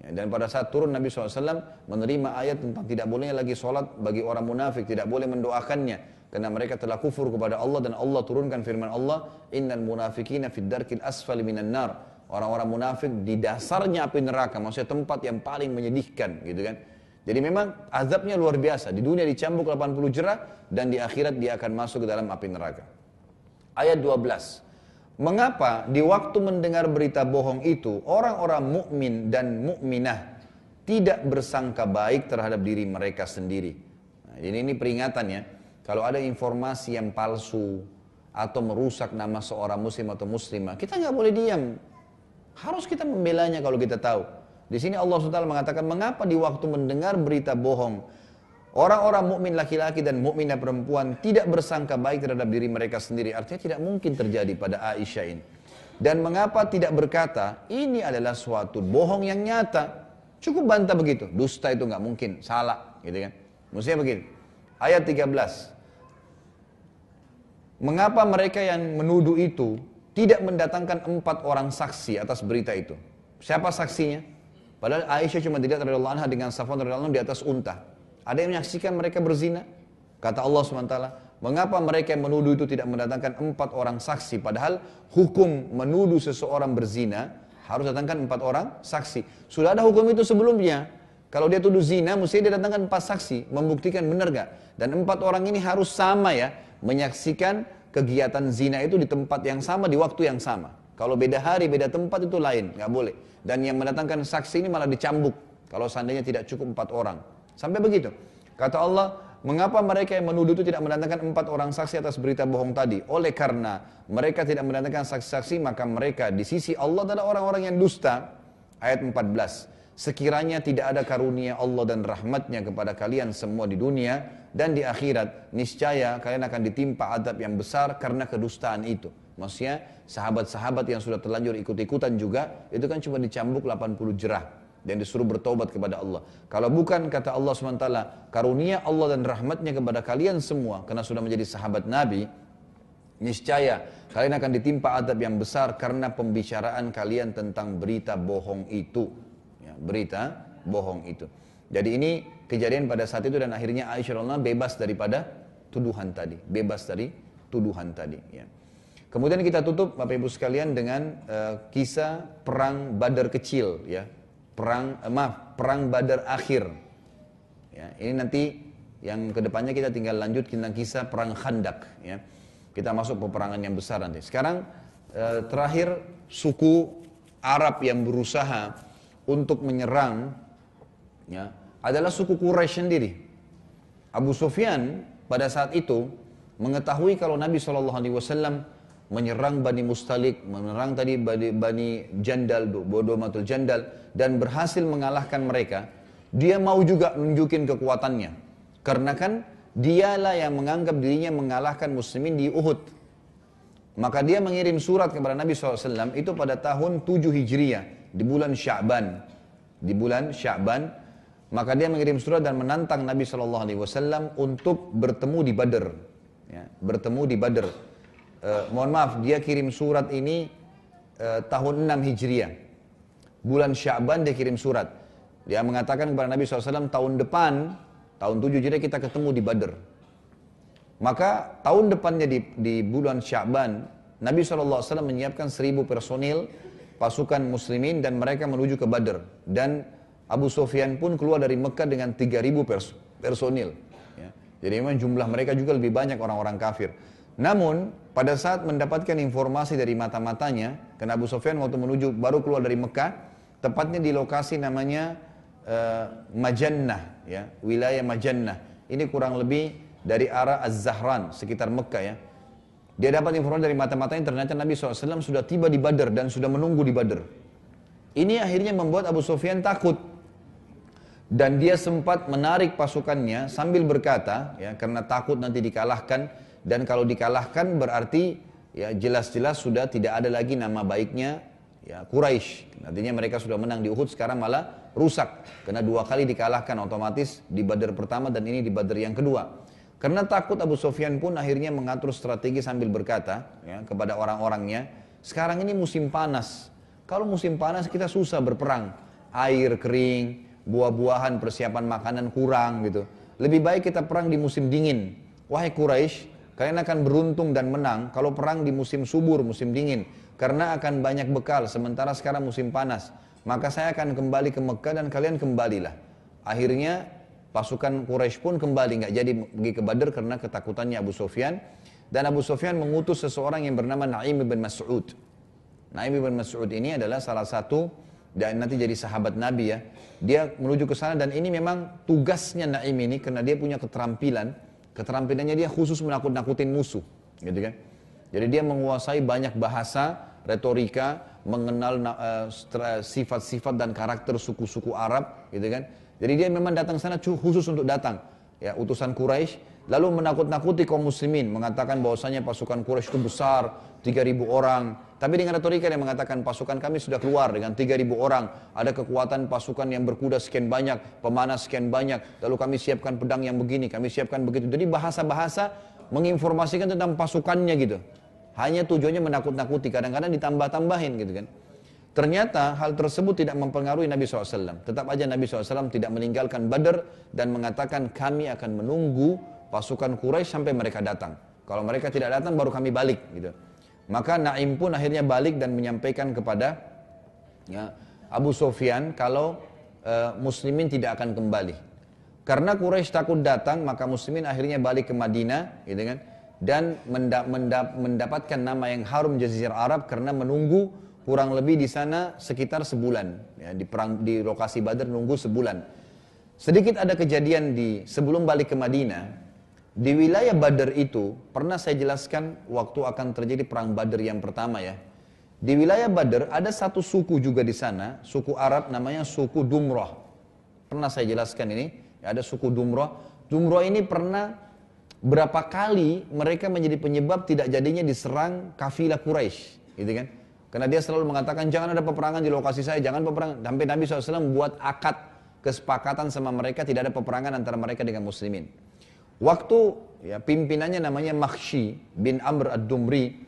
Speaker 1: Ya, dan pada saat turun Nabi SAW menerima ayat tentang tidak bolehnya lagi sholat bagi orang munafik, tidak boleh mendoakannya. Karena mereka telah kufur kepada Allah dan Allah turunkan firman Allah, Innal munafikina fid darkil asfali minan nar. Orang-orang munafik di dasarnya api neraka, maksudnya tempat yang paling menyedihkan gitu kan. Jadi memang azabnya luar biasa. Di dunia dicambuk 80 jerah dan di akhirat dia akan masuk ke dalam api neraka ayat 12. Mengapa di waktu mendengar berita bohong itu orang-orang mukmin dan mukminah tidak bersangka baik terhadap diri mereka sendiri. Nah, ini, ini peringatan ya. Kalau ada informasi yang palsu atau merusak nama seorang muslim atau muslimah, kita nggak boleh diam. Harus kita membelanya kalau kita tahu. Di sini Allah SWT mengatakan, mengapa di waktu mendengar berita bohong, Orang-orang mukmin laki-laki dan mukminah perempuan tidak bersangka baik terhadap diri mereka sendiri. Artinya tidak mungkin terjadi pada Aisyah ini. Dan mengapa tidak berkata, ini adalah suatu bohong yang nyata. Cukup bantah begitu. Dusta itu nggak mungkin, salah, gitu kan? Maksudnya begini. Ayat 13. Mengapa mereka yang menuduh itu tidak mendatangkan empat orang saksi atas berita itu? Siapa saksinya? Padahal Aisyah cuma tidak radhiyallahu anha dengan Safwan radhiyallahu di atas unta. Ada yang menyaksikan mereka berzina? Kata Allah SWT, mengapa mereka yang menuduh itu tidak mendatangkan empat orang saksi? Padahal hukum menuduh seseorang berzina harus datangkan empat orang saksi. Sudah ada hukum itu sebelumnya. Kalau dia tuduh zina, mesti dia datangkan empat saksi, membuktikan benar gak? Dan empat orang ini harus sama ya, menyaksikan kegiatan zina itu di tempat yang sama, di waktu yang sama. Kalau beda hari, beda tempat itu lain, nggak boleh. Dan yang mendatangkan saksi ini malah dicambuk. Kalau seandainya tidak cukup empat orang. Sampai begitu. Kata Allah, mengapa mereka yang menuduh itu tidak mendatangkan empat orang saksi atas berita bohong tadi? Oleh karena mereka tidak mendatangkan saksi-saksi, maka mereka di sisi Allah adalah orang-orang yang dusta. Ayat 14. Sekiranya tidak ada karunia Allah dan rahmatnya kepada kalian semua di dunia dan di akhirat, niscaya kalian akan ditimpa adab yang besar karena kedustaan itu. Maksudnya sahabat-sahabat yang sudah terlanjur ikut-ikutan juga, itu kan cuma dicambuk 80 jerah dan disuruh bertobat kepada Allah. Kalau bukan kata Allah SWT, karunia Allah dan rahmatnya kepada kalian semua, karena sudah menjadi sahabat Nabi, niscaya kalian akan ditimpa adab yang besar karena pembicaraan kalian tentang berita bohong itu. Ya, berita bohong itu. Jadi ini kejadian pada saat itu dan akhirnya Aisyah bebas daripada tuduhan tadi, bebas dari tuduhan tadi. Ya. Kemudian kita tutup Bapak Ibu sekalian dengan uh, kisah perang Badar kecil ya perang eh, maaf perang Badar akhir. Ya, ini nanti yang ke depannya kita tinggal lanjut tentang kisah perang Khandak. Ya. Kita masuk peperangan yang besar nanti. Sekarang eh, terakhir suku Arab yang berusaha untuk menyerang ya, adalah suku Quraisy sendiri. Abu Sufyan pada saat itu mengetahui kalau Nabi saw menyerang Bani Mustalik, menyerang tadi Bani, Bani Jandal, Bodomatul Jandal, dan berhasil mengalahkan mereka, dia mau juga nunjukin kekuatannya. Karena kan dialah yang menganggap dirinya mengalahkan muslimin di Uhud. Maka dia mengirim surat kepada Nabi SAW itu pada tahun 7 Hijriah, di bulan Sya'ban. Di bulan Sya'ban, maka dia mengirim surat dan menantang Nabi SAW untuk bertemu di Badr. Ya, bertemu di Badr eh, mohon maaf, dia kirim surat ini eh, tahun 6 Hijriah. Bulan Sya'ban dia kirim surat. Dia mengatakan kepada Nabi SAW, tahun depan, tahun 7 Hijriah kita ketemu di Badr. Maka tahun depannya di, di bulan Sya'ban, Nabi SAW menyiapkan seribu personil pasukan muslimin dan mereka menuju ke Badr. Dan Abu Sufyan pun keluar dari Mekah dengan 3000 pers personil. Ya. Jadi memang jumlah mereka juga lebih banyak orang-orang kafir. Namun pada saat mendapatkan informasi dari mata-matanya, karena Abu Sufyan waktu menuju baru keluar dari Mekah, tepatnya di lokasi namanya uh, Majannah, ya, wilayah Majannah. Ini kurang lebih dari arah Az-Zahran, sekitar Mekah ya. Dia dapat informasi dari mata-matanya ternyata Nabi SAW sudah tiba di Badr dan sudah menunggu di Badr. Ini akhirnya membuat Abu Sufyan takut. Dan dia sempat menarik pasukannya sambil berkata, ya karena takut nanti dikalahkan, dan kalau dikalahkan berarti ya jelas-jelas sudah tidak ada lagi nama baiknya ya Quraisy. Nantinya mereka sudah menang di Uhud sekarang malah rusak karena dua kali dikalahkan otomatis di Badar pertama dan ini di Badar yang kedua. Karena takut Abu Sufyan pun akhirnya mengatur strategi sambil berkata ya, kepada orang-orangnya, sekarang ini musim panas. Kalau musim panas kita susah berperang, air kering, buah-buahan, persiapan makanan kurang gitu. Lebih baik kita perang di musim dingin. Wahai Quraisy, Kalian akan beruntung dan menang kalau perang di musim subur, musim dingin. Karena akan banyak bekal, sementara sekarang musim panas. Maka saya akan kembali ke Mekah dan kalian kembalilah. Akhirnya pasukan Quraisy pun kembali, nggak jadi pergi ke Badr karena ketakutannya Abu Sufyan. Dan Abu Sufyan mengutus seseorang yang bernama Naim bin Mas'ud. Naim bin Mas'ud ini adalah salah satu dan nanti jadi sahabat Nabi ya. Dia menuju ke sana dan ini memang tugasnya Naim ini karena dia punya keterampilan. Keterampilannya dia khusus menakut-nakutin musuh, gitu kan. Jadi dia menguasai banyak bahasa, retorika, mengenal eh, sifat-sifat uh, dan karakter suku-suku Arab, gitu kan. Jadi dia memang datang sana khusus untuk datang, ya utusan Quraisy lalu menakut-nakuti kaum muslimin, mengatakan bahwasanya pasukan Quraisy itu besar, 3000 orang. Tapi dengan retorika dia mengatakan pasukan kami sudah keluar dengan 3000 orang, ada kekuatan pasukan yang berkuda sekian banyak, pemanah sekian banyak, lalu kami siapkan pedang yang begini, kami siapkan begitu. Jadi bahasa-bahasa menginformasikan tentang pasukannya gitu. Hanya tujuannya menakut-nakuti, kadang-kadang ditambah-tambahin gitu kan. Ternyata hal tersebut tidak mempengaruhi Nabi SAW. Tetap aja Nabi SAW tidak meninggalkan Badar dan mengatakan kami akan menunggu pasukan Quraisy sampai mereka datang. Kalau mereka tidak datang baru kami balik gitu. Maka Naim pun akhirnya balik dan menyampaikan kepada ya, Abu Sofyan kalau e, muslimin tidak akan kembali. Karena Quraisy takut datang, maka muslimin akhirnya balik ke Madinah, gitu kan? Dan mendap, mendap, mendapatkan nama yang harum Jazirah Arab karena menunggu kurang lebih di sana sekitar sebulan. Ya, di perang di lokasi Badar nunggu sebulan. Sedikit ada kejadian di sebelum balik ke Madinah, di wilayah Badar itu, pernah saya jelaskan waktu akan terjadi perang Badar yang pertama ya. Di wilayah Badar ada satu suku juga di sana, suku Arab namanya suku Dumrah. Pernah saya jelaskan ini, ada suku Dumrah. Dumrah ini pernah berapa kali mereka menjadi penyebab tidak jadinya diserang kafilah Quraisy, gitu kan? Karena dia selalu mengatakan jangan ada peperangan di lokasi saya, jangan peperangan. Sampai Nabi SAW buat akad kesepakatan sama mereka tidak ada peperangan antara mereka dengan muslimin. Waktu ya, pimpinannya namanya Makhshi bin Amr ad-Dumri,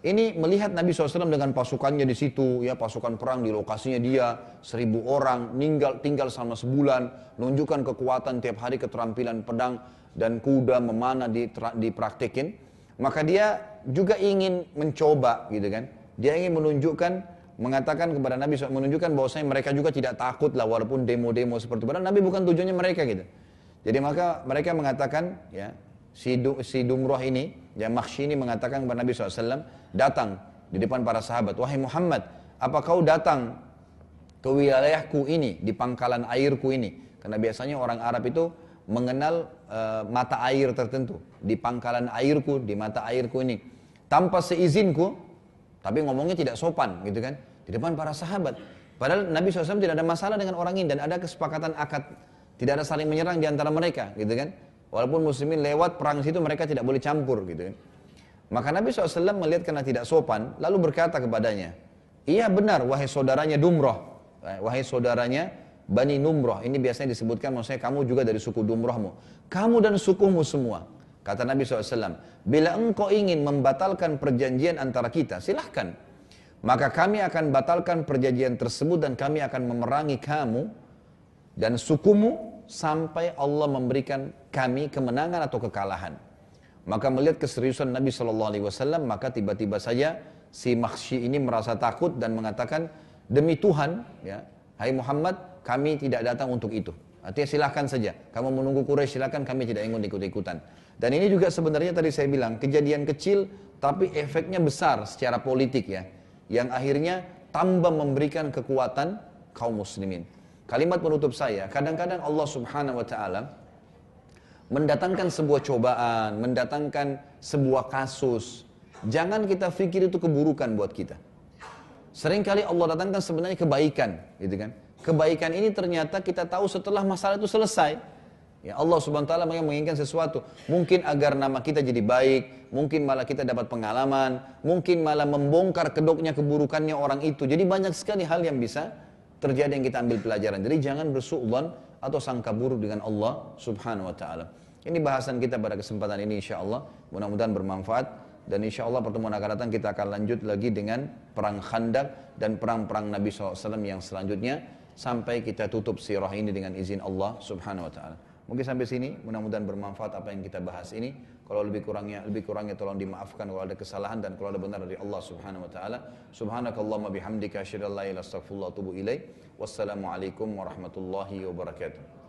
Speaker 1: ini melihat Nabi SAW dengan pasukannya di situ, ya pasukan perang di lokasinya dia, seribu orang, tinggal tinggal sama sebulan, menunjukkan kekuatan tiap hari keterampilan pedang dan kuda memanah dipraktekin, maka dia juga ingin mencoba gitu kan, dia ingin menunjukkan mengatakan kepada Nabi SAW, menunjukkan bahwasanya mereka juga tidak takut lah walaupun demo-demo seperti itu. Padahal Nabi bukan tujuannya mereka gitu. Jadi maka mereka mengatakan ya si, du, si Dumroh ini, ya Makhshi ini mengatakan kepada Nabi SAW, datang di depan para sahabat, wahai Muhammad, apa kau datang ke wilayahku ini, di pangkalan airku ini? Karena biasanya orang Arab itu mengenal uh, mata air tertentu, di pangkalan airku, di mata airku ini. Tanpa seizinku, tapi ngomongnya tidak sopan gitu kan, di depan para sahabat. Padahal Nabi SAW tidak ada masalah dengan orang ini dan ada kesepakatan akad tidak ada saling menyerang di antara mereka, gitu kan? Walaupun muslimin lewat perang situ mereka tidak boleh campur, gitu kan? Maka Nabi SAW melihat karena tidak sopan, lalu berkata kepadanya, Iya benar, wahai saudaranya Dumroh, eh, wahai saudaranya Bani Numroh. Ini biasanya disebutkan, maksudnya kamu juga dari suku Dumrohmu. Kamu dan sukumu semua. Kata Nabi SAW, bila engkau ingin membatalkan perjanjian antara kita, silahkan. Maka kami akan batalkan perjanjian tersebut dan kami akan memerangi kamu dan sukumu sampai Allah memberikan kami kemenangan atau kekalahan. Maka melihat keseriusan Nabi Shallallahu Alaihi Wasallam, maka tiba-tiba saja si Makhshi ini merasa takut dan mengatakan demi Tuhan, ya, Hai Muhammad, kami tidak datang untuk itu. Artinya silahkan saja. Kamu menunggu Quraisy silahkan kami tidak ingin ikut-ikutan. Dan ini juga sebenarnya tadi saya bilang kejadian kecil tapi efeknya besar secara politik ya. Yang akhirnya tambah memberikan kekuatan kaum muslimin. Kalimat penutup saya, kadang-kadang Allah subhanahu wa ta'ala mendatangkan sebuah cobaan, mendatangkan sebuah kasus. Jangan kita pikir itu keburukan buat kita. Seringkali Allah datangkan sebenarnya kebaikan, gitu kan? Kebaikan ini ternyata kita tahu setelah masalah itu selesai. Ya Allah subhanahu wa ta'ala menginginkan sesuatu. Mungkin agar nama kita jadi baik, mungkin malah kita dapat pengalaman, mungkin malah membongkar kedoknya keburukannya orang itu. Jadi banyak sekali hal yang bisa terjadi yang kita ambil pelajaran. Jadi jangan bersu'ban atau sangka buruk dengan Allah subhanahu wa ta'ala. Ini bahasan kita pada kesempatan ini insya Allah. Mudah-mudahan bermanfaat. Dan insya Allah pertemuan akan datang kita akan lanjut lagi dengan perang khandak dan perang-perang Nabi SAW yang selanjutnya. Sampai kita tutup sirah ini dengan izin Allah subhanahu wa ta'ala. Mungkin sampai sini, mudah-mudahan bermanfaat apa yang kita bahas ini. Kalau lebih kurangnya, lebih kurangnya tolong dimaafkan kalau ada kesalahan dan kalau ada benar dari Allah Subhanahu wa taala. Subhanakallahumma bihamdika asyhadu an la ilaha illa anta astaghfiruka wa atubu ilaik. Wassalamualaikum warahmatullahi wabarakatuh.